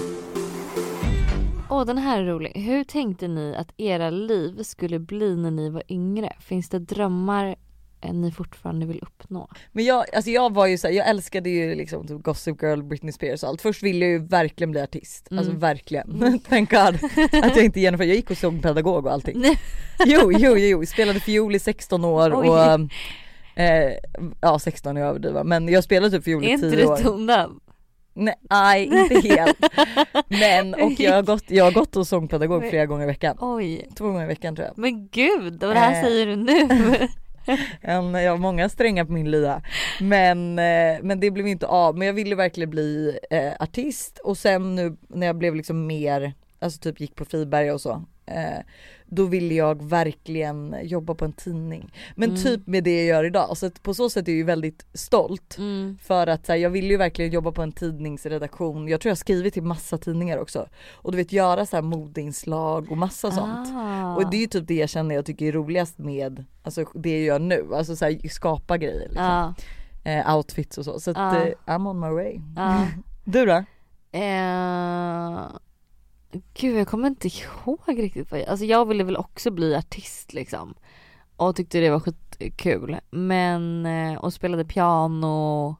Åh den här är rolig. Hur tänkte ni att era liv skulle bli när ni var yngre? Finns det drömmar eh, ni fortfarande vill uppnå? Men jag, alltså jag var ju så här, jag älskade ju liksom typ Gossip Girl, Britney Spears och allt. Först ville jag ju verkligen bli artist, alltså Mm. verkligen. *laughs* Thank God att jag inte genomförde, jag gick och såg pedagog och allting. Nej. *laughs* Jo, jo, jo, spelade fiol i 16 år Oj. och eh, ja 16 är jag överdriva men jag spelade typ fiol Är i inte 10 du år. tonad? Nej, nej inte helt. *laughs* Men och jag har gått, jag har gått hos sångpedagog flera gånger i veckan. Oj. Två gånger i veckan tror jag. Men gud, vad det här Eh. säger du nu? *laughs* En, jag har många strängar på min lya. Men, eh, men det blev inte av. Men jag ville verkligen bli eh, artist och sen nu när jag blev liksom mer, alltså typ gick på Friberga och så. Då ville jag verkligen jobba på en tidning. Men Mm. typ med det jag gör idag. Så att på så sätt är jag ju väldigt stolt. Mm. För att här, jag vill ju verkligen jobba på en tidningsredaktion. Jag tror jag skrivit till massa tidningar också. Och du vet göra så här modeinslag och massa sånt. Ah. Och det är ju typ det jag känner jag tycker är roligast med alltså det jag gör nu. Alltså så här, skapa grejer liksom. Ja, Eh, outfits och så. Så att Ja. eh, I'm on my way. ja. *laughs* Du då? Eh, gud jag kommer inte ihåg riktigt vad jag, alltså jag ville väl också bli artist liksom. Och tyckte det var skitkul. Men, eh, och spelade piano,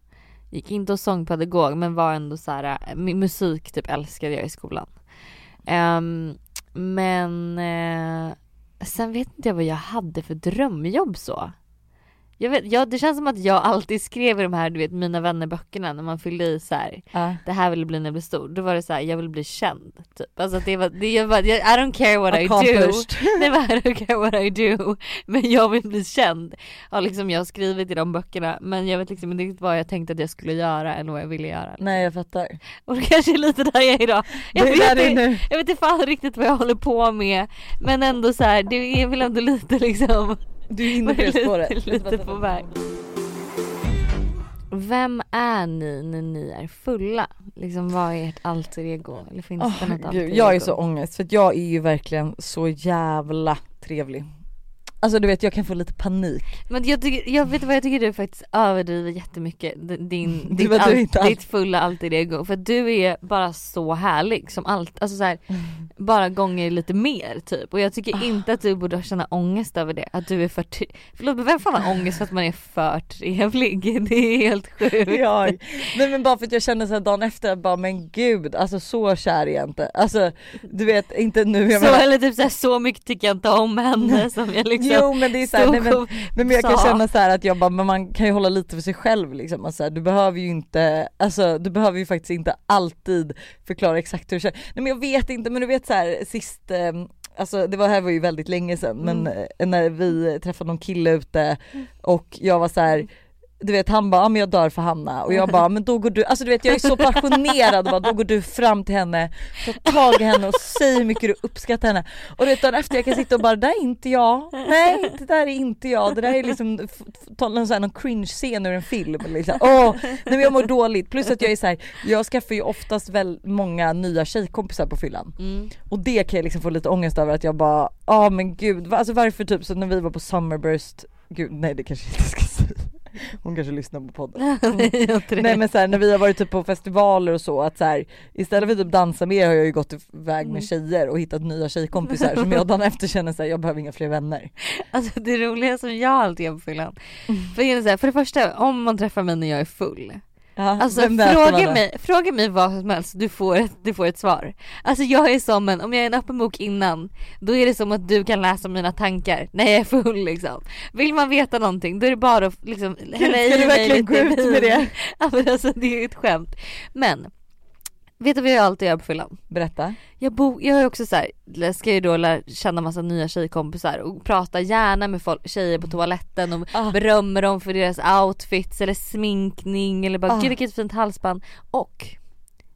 gick inte hos sångpedagog men var ändå så här, eh, musik typ älskade jag i skolan. Um, men eh, sen vet inte jag vad jag hade för drömjobb så. Jag vet, ja, det känns som att jag alltid skrev i de här du vet mina vännerböckerna när man fyllde i så här Ja. det här vill jag bli när jag blir stor. Då var det så här, jag vill bli känd. Typ. Alltså det var, det, jag bara, jag, I don't care what I do. *laughs* Nej men I don't care what I do. Men jag vill bli känd. Ja liksom jag har skrivit i de böckerna men jag vet liksom inte riktigt vad jag tänkte att jag skulle göra eller vad jag ville göra. Nej jag fattar. Och det kanske är lite där jag är idag. Jag det vet, där nu. jag vet inte fan riktigt vad jag håller på med. Men ändå så här, det är väl ändå lite liksom Du är inne på det lite, spåret. lite på väg. Vem är ni när ni är fulla? Liksom vad är ert alter ego? Eller finns Åh, det något alter gud, jag är ego? så ångest för att jag är ju verkligen så jävla trevlig. Alltså du vet jag kan få lite panik. Men jag, tycker, jag vet vad jag tycker du faktiskt överdriver jättemycket din, *laughs* ditt, alls- ditt fulla alter ego. För du är bara så härlig som allt, alltså så här, *laughs* bara gånger lite mer typ. Och jag tycker Ah. inte att du borde känna ångest över det. Att du är för, förlåt men vem fan har ångest för att man är för trevlig? *laughs* Det är helt sjukt. jag, nej men bara för att jag kände såhär dagen efter bara men gud alltså så kär är jag inte. Alltså du vet inte nu jag Så menar, eller typ så, här, så mycket tycker jag inte om henne som jag liksom Jo *laughs* men det är såhär, nej, men, men jag kan känna så här att jag bara men man kan ju hålla lite för sig själv liksom. Alltså, du behöver ju inte, alltså du behöver ju faktiskt inte alltid förklara exakt hur du känner. Nej men jag vet inte men du vet så här sist eh, alltså det var här var ju väldigt länge sedan men Mm. eh, när vi träffade någon kille ute och jag var så här. Du vet han bara, ja, men jag dör för Hanna och jag bara, men då går du, alltså du vet jag är så passionerad bara, då går du fram till henne, tar tag i henne och säger hur mycket du uppskattar henne. Och du vet dagen efter jag kan sitta och bara, det där är inte jag, nej det där är inte jag, det där är liksom någon, sån här, någon cringe scen ur en film. Liksom. Åh, nej men jag mår dåligt, plus att jag är så här, jag skaffar ju oftast väl många nya tjejkompisar på fyllan. Mm. Och det kan jag liksom få lite ångest över att jag bara, ja men gud, alltså varför typ så när vi var på Summerburst, gud nej det kanske inte ska. Hon kanske lyssnar på podden. *laughs* Nej, Nej men så här, när vi har varit typ på festivaler och så att så här, istället för att typ dansa med er har jag ju gått iväg Mm. med tjejer och hittat nya tjejkompisar *laughs* som jag dagen efter känner såhär, jag behöver inga fler vänner. Alltså det roliga som jag alltid gör på fyllan. För, det är så här, för det första, om man träffar mig när jag är full. Ja, Alltså fråga mig, fråga mig vad som helst, du får, ett, du får ett svar. Alltså jag är som en, om jag är en öppen bok innan, då är det som att du kan läsa mina tankar när jag är full liksom. Vill man veta någonting då är det bara att liksom hälla i ska du mig verkligen lite gå ut med det? *laughs* Alltså det är ju ett skämt. Men, vet du vad jag alltid gör på fyllan? Berätta. Jag, bo, jag är också så här, ska ju då lära känna massa nya tjejkompisar och prata gärna med folk, tjejer på toaletten och Ah. berömmer dem för deras outfits eller sminkning eller bara Ah. gud vilket fint halsband och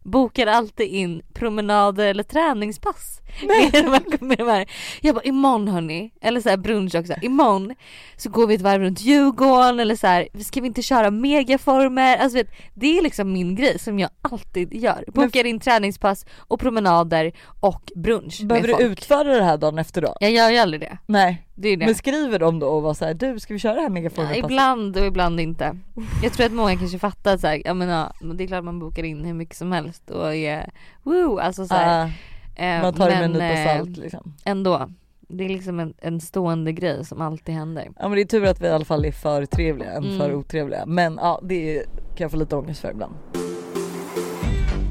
bokar alltid in promenader eller träningspass med de, här, med de här. Jag bara imorgon hörni, eller så här brunch också, imorgon så går vi ett varv runt Djurgården eller så här, ska vi inte köra megaformer? Alltså vet, det är liksom min grej som jag alltid gör. Bokar in träningspass och promenader och brunch Behöver med du folk. utföra det här dagen efter då? Jag gör ju aldrig det. Nej. Det är det. Men skriver de då och var såhär, du ska vi köra det här megaformen Ja, ibland och ibland inte. Jag tror att många kanske fattar så här, jag menar, men det är klart man bokar in hur mycket som helst och är woo, alltså så här, eh, man tar det med en men, nypa eh, salt liksom. Ändå. Det är liksom en, en stående grej som alltid händer. Ja men det är tur att vi i alla fall är för trevliga än Mm. för otrevliga. Men ja det kan jag få lite ångest för ibland.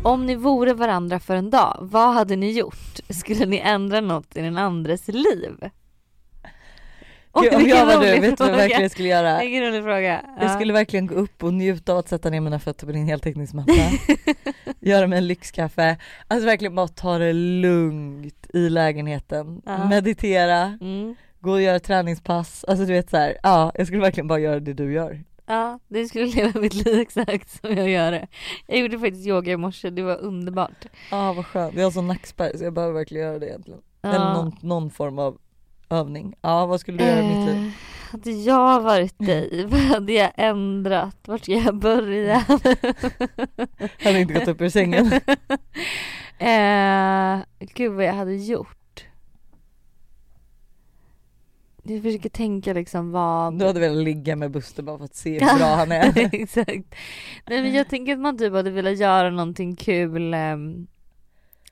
Om ni vore varandra för en dag, vad hade ni gjort? Skulle ni ändra något i den andres liv? Gud, om jag var du, vet du vad jag verkligen skulle göra? Vilken rolig fråga. Jag Ja. skulle verkligen gå upp och njuta av att sätta ner mina fötter på din heltäckningsmatta. *laughs* göra mig en lyxkaffe. Alltså verkligen bara ta det lugnt i lägenheten. Ja. Meditera, Mm. gå och göra träningspass. Alltså du vet så här, ja jag skulle verkligen bara göra det du gör. Ja, du skulle leva mitt liv exakt som jag gör det. Jag gjorde faktiskt yoga i morse, det var underbart. Ja vad skönt, jag har sån nackspärr så jag behöver verkligen göra det egentligen. Ja. Eller någon, någon form av övning. Ja vad skulle du göra i mitt liv? Eh, Hade jag varit dig, *laughs* vad hade jag ändrat? Vart ska jag börja? *laughs* Hade inte gått upp ur sängen. *laughs* eh, gud vad jag hade gjort. Jag försöker tänka liksom vad... Du hade velat ligga med Buster bara för att se hur bra han är. Exakt. Nej men jag tänker att man typ hade velat göra någonting kul ehm,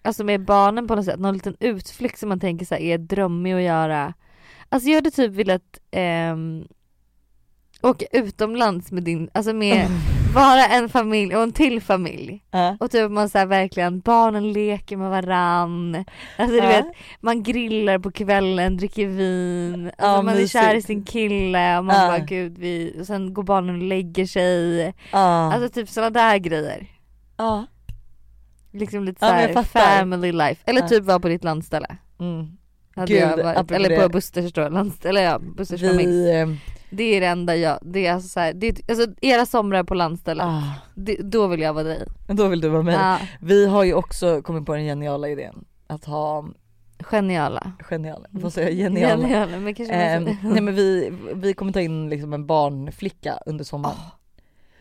Alltså med barnen på något sätt, någon liten utflykt som man tänker så här är drömmig att göra. Alltså jag hade typ velat ehm, åka utomlands med din, alltså med *laughs* vara en familj och en till familj. Ja. Och typ man så här verkligen, barnen leker med varann. Alltså du Ja. vet, man grillar på kvällen, dricker vin. Alltså Ja, man är kär i mysigt. sin kille och man Ja. bara gud vi, och sen går barnen och lägger sig. Alltså typ sådana där grejer. ja. Liksom lite Ja, såhär family life. Eller Ja. typ vara på ditt landställe. Mm. Gud, varit. Eller på Busters då, landställe, eller ja Busters familj. Vi, eh, Det är det enda jag, det är alltså såhär, det är, alltså era somrar på landstället. ah, Det, då vill jag vara dig. då vill du vara med. Ja, Vi har ju också kommit på den geniala idén att ha geniala. geniala, vad säger jag, geniala. Geniala, men kanske Ehm, man nej men vi, vi kommer ta in liksom en barnflicka under sommaren.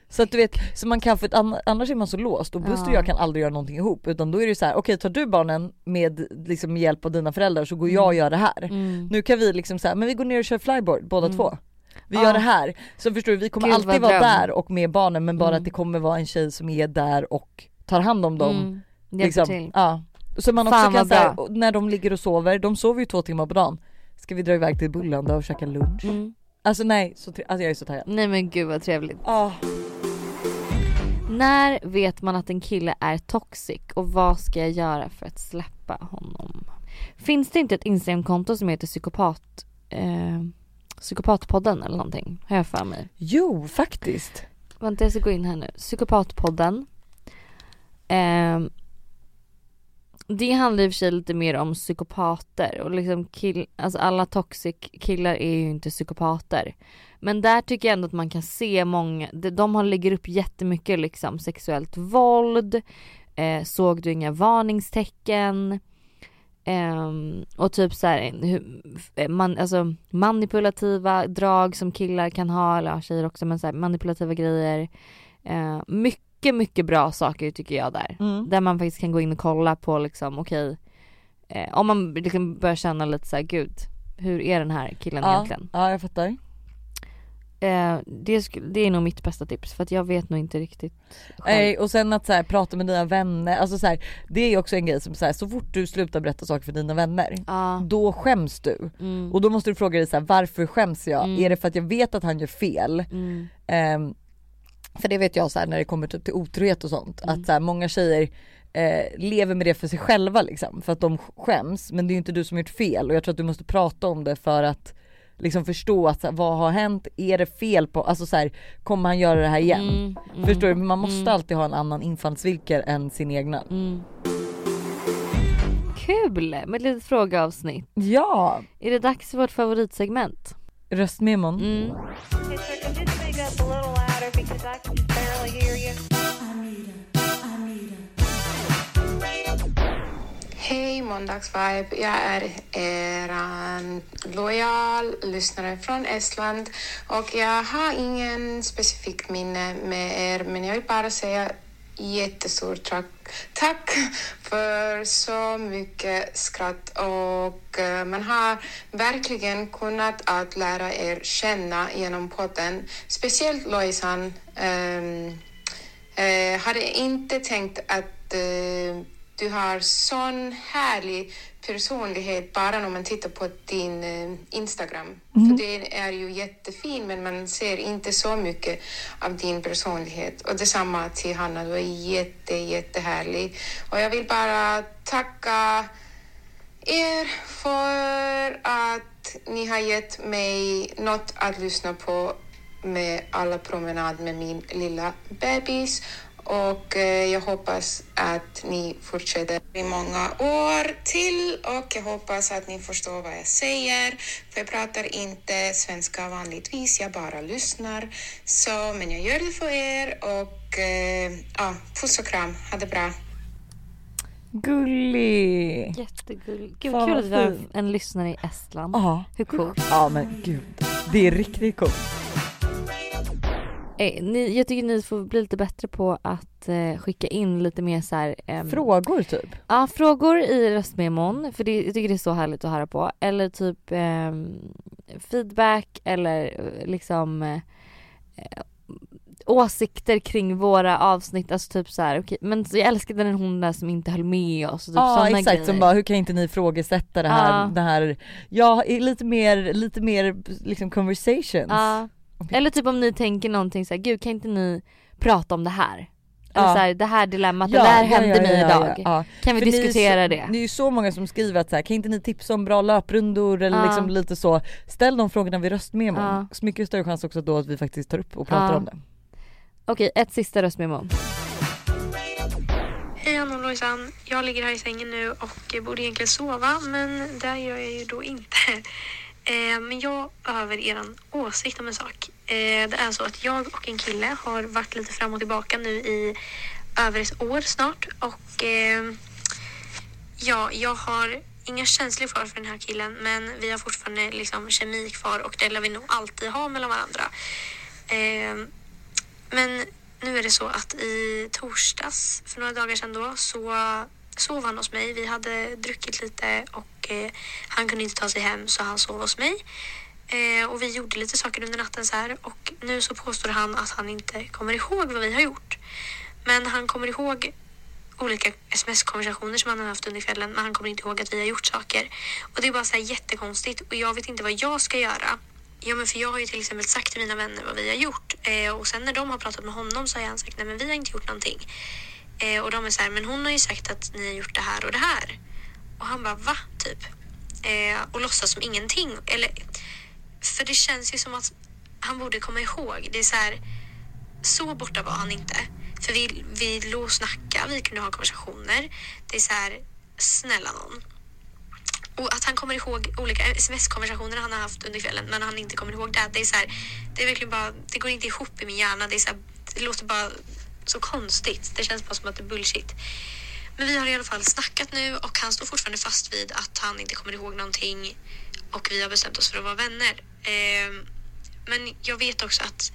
Så att du vet, så man kan för att an- annars är man så låst och Buster och Ja. jag kan aldrig göra någonting ihop utan då är det så här: okej tar du barnen med liksom hjälp av dina föräldrar så går jag och gör det här. Mm. Nu kan vi liksom säga men vi går ner och kör flyboard båda Mm. två. Vi gör det här. Så förstår du, vi kommer Gud, alltid vara där och med barnen men bara Mm. att det kommer vara en tjej som är där och tar hand om dem. Mm. Hjälper Liksom. till. Ja. Så man också Fan, kan vad säga när de ligger och sover, de sover ju två timmar på dagen. Ska vi dra iväg till Bullanda och käka lunch? Mm. Alltså nej, så alltså jag är så taggad. Nej men gud vad trevligt. Ah. När vet man att en kille är toxic och vad ska jag göra för att släppa honom? Finns det inte ett Instagramkonto som heter psykopat, eh, psykopatpodden eller någonting? Har jag för mig. Jo faktiskt. Vänta jag ska gå in här nu. Psykopatpodden. Eh, det handlar i och för sig lite mer om psykopater och liksom kill, alltså alla toxic killar är ju inte psykopater. Men där tycker jag ändå att man kan se många, de har lägger upp jättemycket liksom sexuellt våld, eh, såg du inga varningstecken? Um, och typ så här, man, alltså manipulativa drag som killar kan ha, eller tjejer också, men så här, manipulativa grejer. Uh, mycket, mycket bra saker tycker jag där. Mm. Där man faktiskt kan gå in och kolla på liksom, okej, okay, uh, om man liksom börjar känna lite så här, gud, hur är den här killen ja, egentligen? Ja, jag fattar. Eh, det, det är nog mitt bästa tips för att jag vet nog inte riktigt Nej och sen att så här, prata med dina vänner, alltså så här, det är också en grej som så, här, så fort du slutar berätta saker för dina vänner ah. då skäms du. Mm. Och då måste du fråga dig så varför skäms jag? Mm. Är det för att jag vet att han gör fel? Mm. Um, för det vet jag så när det kommer typ till otrohet och sånt att mm. så många tjejer eh, lever med det för sig själva liksom för att de skäms men det är ju inte du som gjort fel och jag tror att du måste prata om det för att liksom förstå att vad har hänt, är det fel på, alltså så här, kommer han göra det här igen? Mm, mm, Förstår du? Man måste mm. alltid ha en annan infallsvinkel än sin egna. Mm. Kul med ett litet frågeavsnitt. Ja! Är det dags för vårt favoritsegment? Röstmemon. Mm. Hej Måndagsvibe! Jag är er lojal lyssnare från Estland och jag har ingen specifik minne med er men jag vill bara säga jättestort tack, tack för så mycket skratt och eh, man har verkligen kunnat att lära er känna genom podden. Speciellt Lojsan um, uh, hade inte tänkt att uh, du har sån härlig personlighet bara när man tittar på din eh, Instagram. Mm. För det är ju jättefin men man ser inte så mycket av din personlighet. Och detsamma till Hanna, du är jätte, jättehärlig. Och jag vill bara tacka er för att ni har gett mig något att lyssna på med alla promenad med min lilla bebis och eh, jag hoppas att ni fortsätter i många år till och jag hoppas att ni förstår vad jag säger. För jag pratar inte svenska vanligtvis, jag bara lyssnar. Så, men jag gör det för er och eh, ja, puss och kram, ha det bra. Gullig! Jättegullig. Gud kul att vi har en lyssnare i Estland. Ja. Hur coolt? Ja men gud, det är riktigt coolt. Eh, ni, jag tycker ni får bli lite bättre på att eh, skicka in lite mer så här, eh, Frågor typ? Ja frågor i röstmemon för det, jag tycker det är så härligt att höra på. Eller typ ehm, feedback eller eh, liksom eh, åsikter kring våra avsnitt, alltså typ så här, okay, men jag älskade den hon där som inte höll med oss och typ Ja exakt grejer. som bara hur kan inte ni ifrågasätta det här, ja. det här, ja lite mer, lite mer liksom conversations. Ja. Eller typ om ni tänker någonting såhär, gud kan inte ni prata om det här? Eller ja. så här, det här dilemmat, ja, det här hände ja, mig idag. Kan vi För diskutera så, det? Det är ju så många som skriver att så här, kan inte ni tipsa om bra löprundor eller liksom lite så. Ställ de frågorna vid röstmemon. Ja. Så mycket större chans också då att vi faktiskt tar upp och pratar om det. Okej, ett sista röstmemo. Hej Anna och Lojsan. Jag ligger här i sängen nu och borde egentligen sova men det gör jag ju då inte. Eh, men jag behöver er åsikt om en sak. Eh, det är så att jag och en kille har varit lite fram och tillbaka nu i över ett år snart och eh, ja, jag har inga känslor kvar för den här killen men vi har fortfarande liksom kemi kvar och det lär vi nog alltid ha mellan varandra. Eh, men nu är det så att i torsdags för några dagar sedan då så sov han hos mig. Vi hade druckit lite och eh, han kunde inte ta sig hem så han sov hos mig. Eh, och vi gjorde lite saker under natten så här och nu så påstår han att han inte kommer ihåg vad vi har gjort. Men han kommer ihåg olika sms-konversationer som han har haft under kvällen men han kommer inte ihåg att vi har gjort saker. Och det är bara så här jättekonstigt och jag vet inte vad jag ska göra. Ja men för jag har ju till exempel sagt till mina vänner vad vi har gjort eh, och sen när de har pratat med honom så har han sagt nej men vi har inte gjort någonting. Eh, och de är så här, men hon har ju sagt att ni har gjort det här och det här. Och han bara, va? Typ. Eh, och låtsas som ingenting. Eller, för det känns ju som att han borde komma ihåg. Det är så här, så borta var han inte. För vi, vi låg och snackade, vi kunde ha konversationer. Det är så här, snälla någon. Och att han kommer ihåg olika sms-konversationer han har haft under kvällen men han inte kommer ihåg det. Det är så här, det är verkligen bara, det går inte ihop i min hjärna. Det, är så här, det låter bara så konstigt. Det känns bara som att det är bullshit. Men vi har i alla fall snackat nu och han står fortfarande fast vid att han inte kommer ihåg någonting och vi har bestämt oss för att vara vänner. Eh, men jag vet också att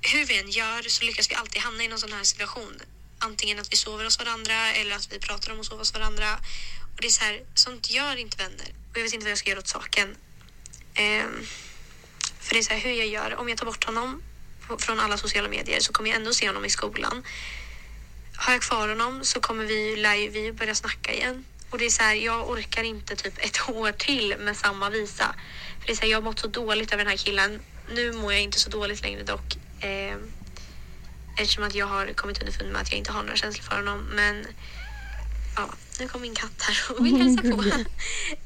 hur vi än gör så lyckas vi alltid hamna i någon sån här situation. Antingen att vi sover hos varandra eller att vi pratar om att sova hos varandra. Och det är så här, sånt gör inte vänner. Och jag vet inte vad jag ska göra åt saken. Ehm, för det är så här, hur jag gör. Om jag tar bort honom från alla sociala medier så kommer jag ändå se honom i skolan. Har jag kvar honom så kommer vi, lär vi börja snacka igen. Och det är så här, jag orkar inte typ ett *laughs* år till med samma visa. För det är så här, jag har mått så dåligt över den här killen. Nu mår jag inte så dåligt längre dock. Eh, eftersom att jag har kommit underfund med att jag inte har några känslor för honom. Men ja, nu kom min katt här och vill hälsa på.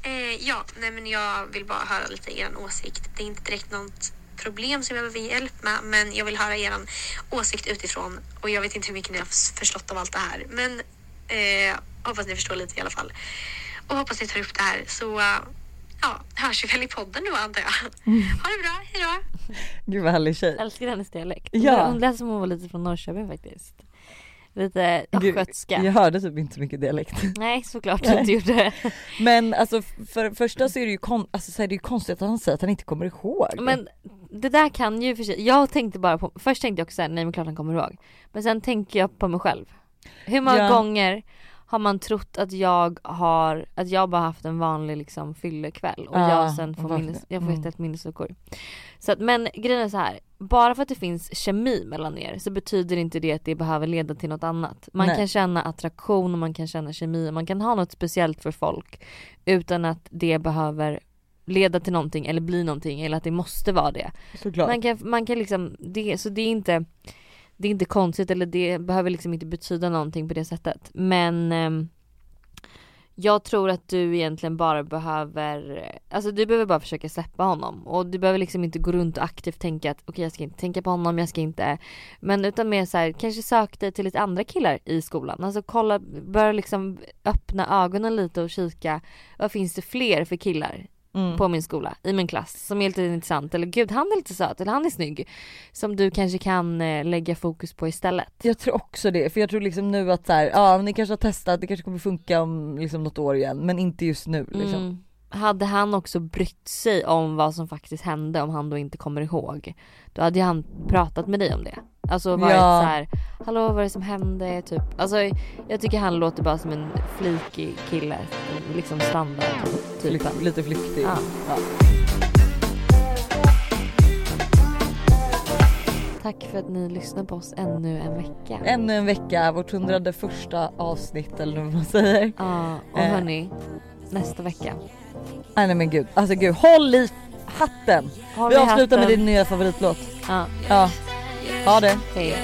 *laughs* eh, ja, nej men jag vill bara höra lite er åsikt. Det är inte direkt något problem som jag behöver hjälp med, men jag vill höra er åsikt utifrån och jag vet inte hur mycket ni har förstått av allt det här, men eh, hoppas ni förstår lite i alla fall. Och hoppas ni tar upp det här så uh, ja, hörs vi väl i podden då antar jag. Ha det bra, hejdå! Gud vad härlig tjej. Jag älskar hennes dialekt. Ja. Hon lät som hon var lite från Norrköping faktiskt. Lite östgötska. Jag hörde typ inte så mycket dialekt. Nej såklart du inte gjorde. Men alltså för första så är det ju, kon- alltså, så är det ju konstigt att han säger att han inte kommer ihåg. Men det där kan ju för sig, jag tänkte bara på, först tänkte jag också såhär, nej men klart han kommer ihåg. Men sen tänker jag på mig själv. Hur många Ja. gånger har man trott att jag har, att jag bara haft en vanlig liksom fyllekväll och Ja, jag sen får, minnes, jag får Mm. helt minnesluckor. Så att, men grejen är så här. Bara för att det finns kemi mellan er så betyder inte det att det behöver leda till något annat. Man Nej. kan känna attraktion och man kan känna kemi och man kan ha något speciellt för folk utan att det behöver leda till någonting eller bli någonting eller att det måste vara det. Såklart. Man kan, man kan liksom, det, så det är inte det är inte konstigt eller det behöver liksom inte betyda någonting på det sättet. Men ehm, jag tror att du egentligen bara behöver, alltså du behöver bara försöka släppa honom. Och du behöver liksom inte gå runt och aktivt tänka att okej jag ska inte tänka på honom, jag ska inte. Men utan mer så här, kanske sök dig till lite andra killar i skolan. Alltså kolla, börja liksom öppna ögonen lite och kika vad finns det fler för killar? Mm. på min skola, i min klass som är lite intressant eller gud han är lite söt eller han är snygg. Som du kanske kan eh, lägga fokus på istället. Jag tror också det, för jag tror liksom nu att så här, ja ni kanske har testat, det kanske kommer funka om liksom något år igen men inte just nu liksom. Mm. Hade han också brytt sig om vad som faktiskt hände om han då inte kommer ihåg. Då hade han pratat med dig om det. Alltså varit Ja. så här, hallå vad är det som hände? Typ. Alltså jag tycker han låter bara som en flikig kille. Liksom standard. Flykt, lite flyktig. Ja. Ja. Tack för att ni lyssnar på oss ännu en vecka. Ännu en vecka, vårt hundrade första avsnitt eller vad man säger. Ja, och Eh. hörni, nästa vecka. Nej, nej men gud, alltså gud håll i hatten! Har Vi avslutar med din nya favoritlåt. Ja, Ja, ha det. hej.